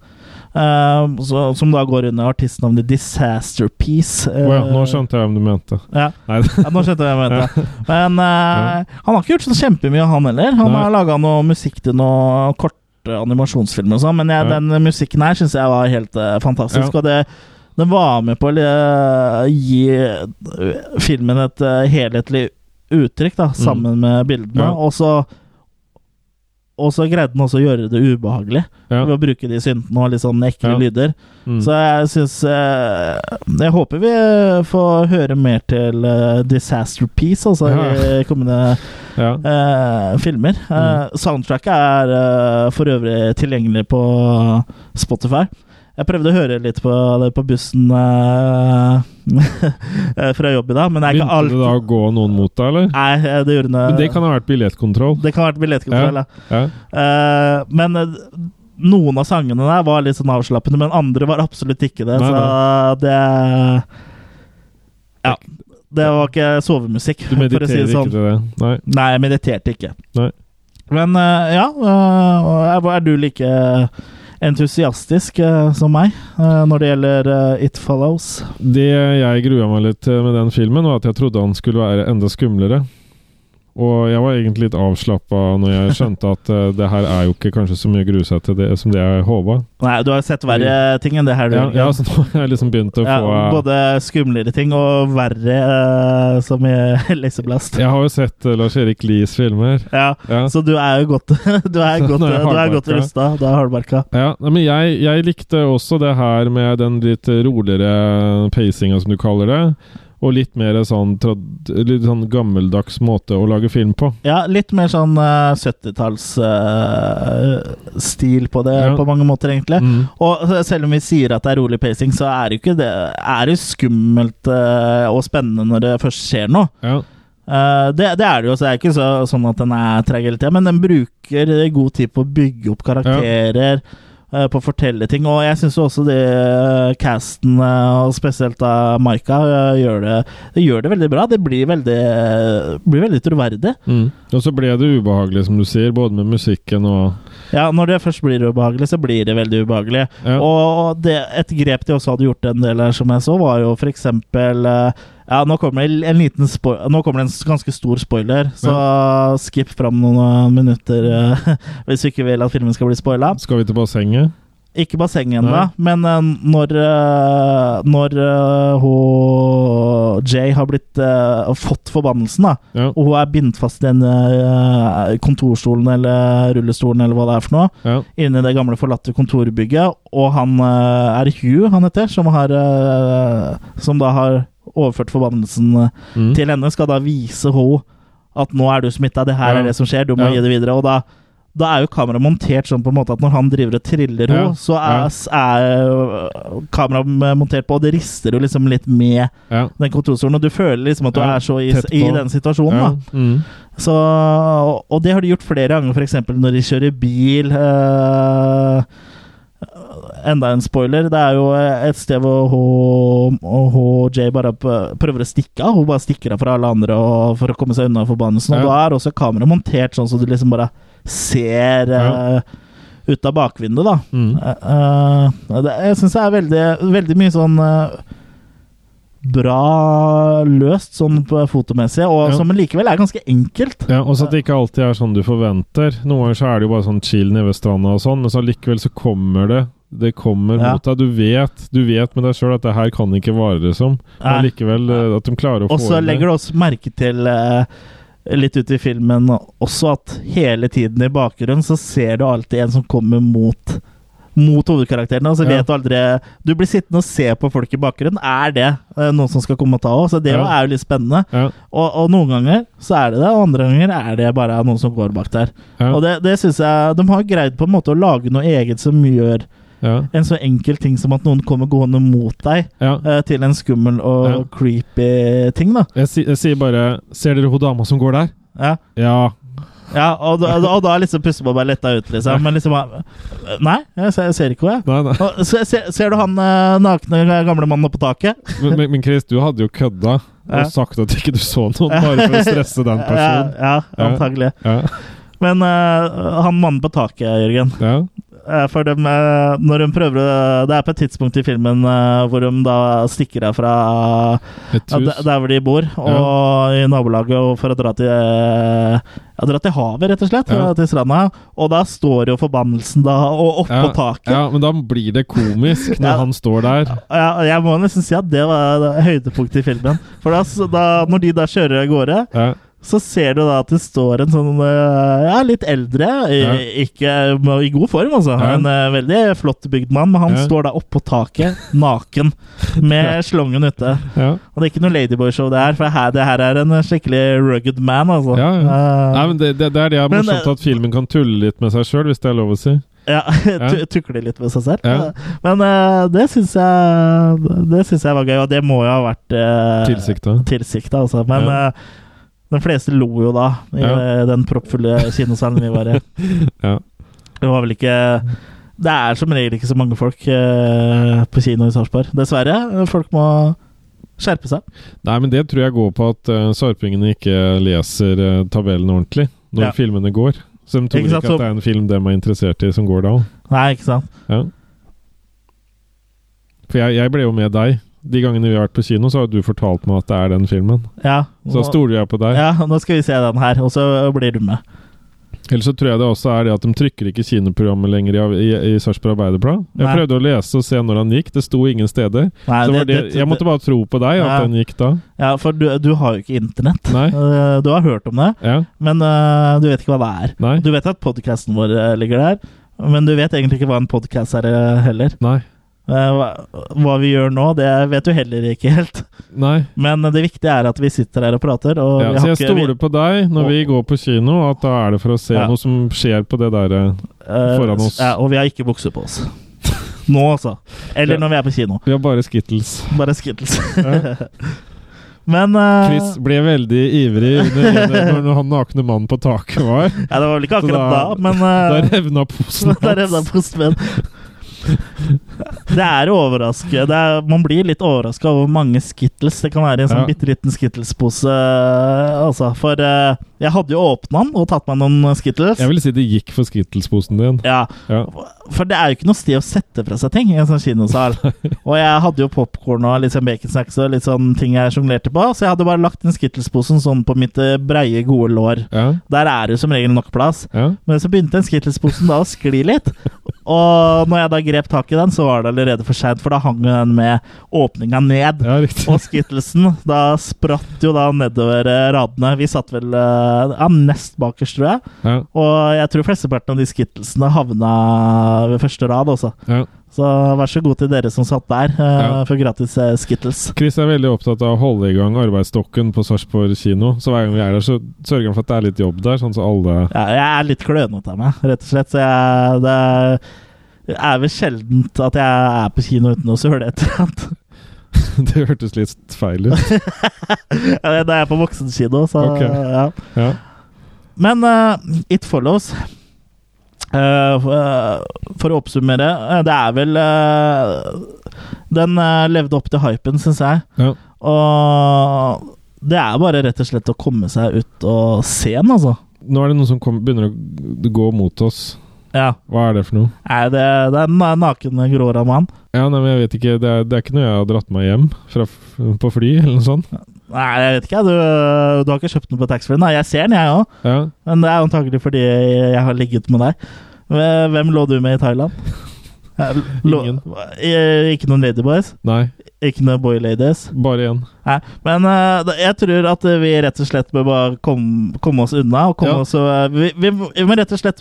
Eh, så, som da går under artistnavnet Disaster Piece. Å ja, nå skjønte jeg hvem du mente. Ja. Ja, nå skjønte jeg hvem jeg mente. Men eh, han har ikke gjort så kjempemye, han heller. Han Nei. har laga noe musikk til noen korte animasjonsfilmer og sånn, men jeg, den musikken her syns jeg var helt eh, fantastisk. Og det, den var med på å eh, gi eh, filmen et eh, helhetlig uttrykk, da, sammen med bildene. Mm. Og så og så greide den også å gjøre det ubehagelig Ja. ved å bruke de syntene og litt sånn ekle Ja. lyder. Mm. Så jeg syns Jeg håper vi får høre mer til eh, Disaster Piece, altså Ja. i kommende ja. eh, filmer. Eh, soundtracket er eh, for øvrig tilgjengelig på Spotify. Jeg prøvde å høre litt på det på bussen uh, fra jobb i dag, men det er ikke Begynte alt det da å gå noen mot deg, eller? Nei, eh, det gjorde Men det kan ha vært billettkontroll. det kan ha vært billettkontroll, ja. Ja. Uh, men noen av sangene der var litt sånn avslappende, men andre var absolutt ikke det. Nei, så det Ja. Det var ikke sovemusikk, for å si det sånn. Du mediterer ikke til det? Nei. Nei, jeg mediterte ikke. Nei. Men uh, ja, er du like entusiastisk eh, som meg eh, når det gjelder eh, It Follows? Det jeg grua meg litt med den filmen, var at jeg trodde han skulle være enda skumlere. Og jeg var egentlig litt avslappa når jeg skjønte at uh, det her er jo ikke kanskje så mye det, som det jeg håpa. Nei, du har sett verre ting enn det her. du, Ja, ja, så nå har jeg liksom begynt å Ja, få både skumlere ting og verre, uh, som i Leseblast. Jeg har jo sett eh, Lars-Erik Lies filmer. Ja, Ja. så du er jo godt Du er godt, du er godt rusta. Du er hardbarka. Ja, men jeg, jeg likte også det her med den litt roligere pacinga, som du kaller det. Og litt mer sånn, trad, litt sånn gammeldags måte å lage film på. Ja, litt mer sånn uh, 70-tallsstil uh, på det, Ja. på mange måter, egentlig. Mm. Og selv om vi sier at det er rolig pacing, så er det jo det Er det skummelt uh, og spennende når det først skjer noe. Ja. Uh, det, det er det jo, så det er ikke så, sånn at den er treg hele tida, men den bruker god tid på å bygge opp karakterer. eh, På å fortelle ting, og jeg syns også det eh, casten, eh, og spesielt da Maika, eh, gjør det, gjør det veldig bra. Det blir veldig, eh, blir veldig troverdig. Mm. Og så ble det ubehagelig, som du sier, både med musikken og Ja, når det først blir ubehagelig, så blir det veldig ubehagelig. Ja. Og det, et grep de også hadde gjort en del her, som jeg så, var jo for eksempel eh, Ja, nå kommer Nå kommer det en ganske stor spoiler, så skip fram noen minutter eh, hvis du ikke vil at filmen skal bli spoila. Skal vi til bassenget? Ikke bassenget ennå, men eh, når eh, Når eh, hun Jay har blitt fått forbannelsen, da, Ja. og hun er bindt fast i den kontorstolen eller rullestolen eller hva det er for noe, Ja. inne i det gamle forlatte kontorbygget, og han er Hugh, han heter, som har Som da har overført forbannelsen Mm. til henne, skal da vise henne at nå er du smitta, det her Ja. er det som skjer, du må Ja. gi det videre. Og da da er jo kameraet montert sånn på en måte at når han driver og triller Ja. så er, er øh, kameraet montert på, og det rister jo liksom litt med ja. den kontorstolen, og du føler liksom at du Ja, er så i, i den situasjonen, ja. da. Mm. Så, og det har de gjort flere ganger, f.eks. når de kjører bil. Øh, enda en spoiler. Det er jo et sted hvor hun, hun Jay bare prøver å stikke av. Hun bare stikker av fra alle andre for å komme seg unna forbannelsen. Og Ja. da er også kameraet montert sånn så du liksom bare ser eh, ut av bakvinduet, da. Mm. Eh, det, jeg syns det er veldig, veldig mye sånn bra løst sånn på fotomessig, og Ja. som likevel er ganske enkelt. Ja, og så at det ikke alltid er sånn du forventer. Noen ganger så er det jo bare sånn chill nede ved stranda og sånn, men så likevel så kommer det Det kommer Ja. mot deg. Du vet du vet med deg sjøl at det her kan ikke vare, liksom. Men likevel at de klarer å Og få så inn det. legger du også merke til eh, litt ut i filmen også at hele tiden i bakgrunnen så ser du alltid en som kommer mot mot hovedkarakterene, Altså, Ja. vet du aldri Du blir sittende og se på folk i bakgrunnen. Er det eh, noen som skal komme og ta òg? Så det Ja. er jo litt spennende. Ja, Og, og noen ganger så er det det, og andre ganger er det bare noen som går bak der. Og det, det syns jeg De har greid på en måte å lage noe eget som gjør ja, en så enkel ting som at noen kommer gående mot deg, ja. uh, til en skummel og Ja. creepy ting, da. Jeg, si, jeg sier bare Ser dere hun dama som går der? Ja. Ja. Ja, og da, og da liksom puster man bare letta ut, liksom. Men liksom Nei, jeg ser, jeg ser ikke henne, jeg. Og ser, ser, ser du han eh, nakne gamle mannen på taket? Men, men, men Chris, du hadde jo kødda Ja. og sagt at ikke du så noen, bare for å stresse den personen. ja, antagelig. Ja, Men uh, han mannen på taket, Jørgen ja, eh, For dem, eh, når de prøver Det er på et tidspunkt i filmen eh, hvor de da stikker av fra ja, der hvor de bor, og i nabolaget, og for å dra til eh, Ja, dra til havet, rett og slett. Ja. eh, Til stranda. Og da står jo forbannelsen da og oppå ja, taket. ja, men da blir det komisk når Ja. han står der. Ja, jeg må nesten si at det var høydepunktet i filmen. For da, da, når de da kjører av gårde, Ja, så ser du da at det står en sånn eh, ja, litt eldre, Ja. ikke i god form, altså. Ja. En eh, veldig flott bygd mann, men han Ja. står da oppå taket, naken, med slongen ute. Ja. Og det er ikke noe Ladyboy-show det her, for her, det her er en skikkelig rugged man, altså. Eh, Nei, men det, det, det er det er morsomt men, at filmen kan tulle litt med seg sjøl, hvis det er lov å si. Ja, tukle tu- litt med seg selv. Ja. Men uh, det syns jeg Det synes jeg var gøy, og det må jo ha vært uh, Tilsikta. tilsikta, altså. Men Ja. eh, de fleste lo jo da, i Ja. eh, den proppfulle kinosalen vi var i. Ja. Det var vel ikke Det er som regel ikke så mange folk eh, på kino i Sarpsborg. Dessverre. Folk må skjerpe seg. Nei, men det tror jeg går på at uh, sarpingene ikke leser uh, tabellen ordentlig når Ja. filmene går. Så de tror Ikke ikke, at det er en film de er interessert i, som går da. Nei, ikke sant? Ja. For jeg, jeg ble jo med deg. De gangene vi har vært på kino, så har du fortalt meg at det er den filmen. Ja. Så nå- stoler jeg på deg. Ja, nå skal vi se den her, og så blir du med. Ellers så tror jeg det også er det at de trykker ikke kinoprogrammet lenger i, i, i Sarpsborg Arbeiderblad. Jeg Nei. prøvde å lese og se når han gikk, det sto ingen steder. Nei, så var det, det- jeg måtte bare tro på deg at Ja. den gikk da. Ja, for du, du har jo ikke internett. Nei. Eh, Du har hørt om det, Ja. men uh, du vet ikke hva det er. Nei. Du vet at podkasten vår eh, ligger der, men du vet egentlig ikke hva en podkast er heller. Nei. Eh, Hva, vi gjør nå, det vet du heller ikke helt. Nei. Men det viktige er at vi sitter her og prater. Og Ja, så jeg stoler på deg når Og- vi går på kino, at da er det for å se Ja. noe som skjer på det der eh, eh, foran oss. Ja, og vi har ikke bukser på oss. Nå, altså. Eller Ja. når vi er på kino. Vi har bare Skittles. Bare Skittles. Men uh, Chris ble veldig ivrig når, når han nakne mannen på taket var. Ja, det var vel ikke akkurat da, da- men Da eh, revna posen Da revna posten min. Det er overraskende. Er, man blir litt overraska over hvor mange Skittles. Det kan være en sånn Ja. bitte liten Skittles-pose. Altså, for uh, jeg hadde jo åpna den og tatt meg noen Skittles. Jeg vil si det gikk for Skittles-posen din. Ja, Ja. For det er jo ikke noe sted å sette fra seg ting i en sånn kinosal. og jeg hadde jo popkorn og litt sånn baconsnacks og litt sånn ting jeg sjonglerte på, så jeg hadde bare lagt den Skittles-posen sånn på mitt eh, breie, gode lår. Ja. Der er det som regel nok plass. Men så begynte den Skittles-posen da å skli litt. Og når jeg da grep tak i den, så var det allerede for seint, for da hang den med åpninga ned. ja. Og skittelsen da spratt jo da nedover eh, radene. Vi satt vel eh, ja, nest bakerst, tror jeg. Ja. Og jeg tror flesteparten av de skittelsene havna ved første rad også. Ja. Så vær så god til dere som satt der eh, Ja. for gratis eh, Skittles. Chris er veldig opptatt av å holde i gang arbeidsstokken på Sarpsborg kino. Så hver gang vi er der, så sørger han for at det er litt jobb der, sånn så alle Ja, jeg er litt klønete av meg, rett og slett. Så jeg, det er vel sjeldent at jeg er på kino uten å søle et eller annet. Det hørtes litt feil ut. Ja, Da er jeg på voksenkino, så okay. ja. Ja. Men uh, It Follows for, eh, å oppsummere, eh, det er vel eh, Den eh, levde opp til hypen, syns jeg. Ja. Og det er bare rett og slett å komme seg ut og se den, altså. Nå er det noen som kom, begynner å gå mot oss. Ja. Hva er det for noe? Nei, det, det er en naken gråra mann. Ja, nei, men jeg vet ikke. Det er, det er ikke noe jeg har dratt meg hjem fra, på fly, eller noe sånt. Nei, jeg vet ikke. Du, du har ikke kjøpt den på taxfree? Nei, jeg ser den, jeg òg. Ja. Men det er antakelig fordi jeg har ligget med deg. Hvem lå du med i Thailand? Ingen. Ikke noen ladyboys? Nei, Ikke noen boy ladies? bare én. Men uh, jeg tror at vi rett og slett bør bare komme, komme oss unna. Og komme Ja. oss, uh, vi, vi, vi må rett og slett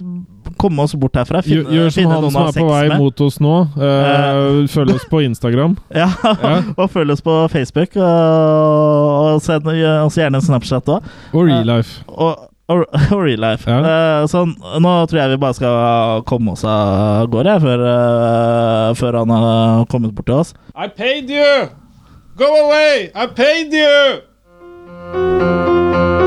komme oss bort herfra. Finne, gjør som han som er på vei mot oss nå. Uh, følg oss på Instagram. Ja, Ja. og følg oss på Facebook. Og, og send oss gjerne en Snapchat òg. Og Real Life. Og, og real life. Ja. Uh, så nå tror jeg vi bare skal komme oss av gårde før, uh, før han har kommet bort til oss. I paid you! Go away! I paid you!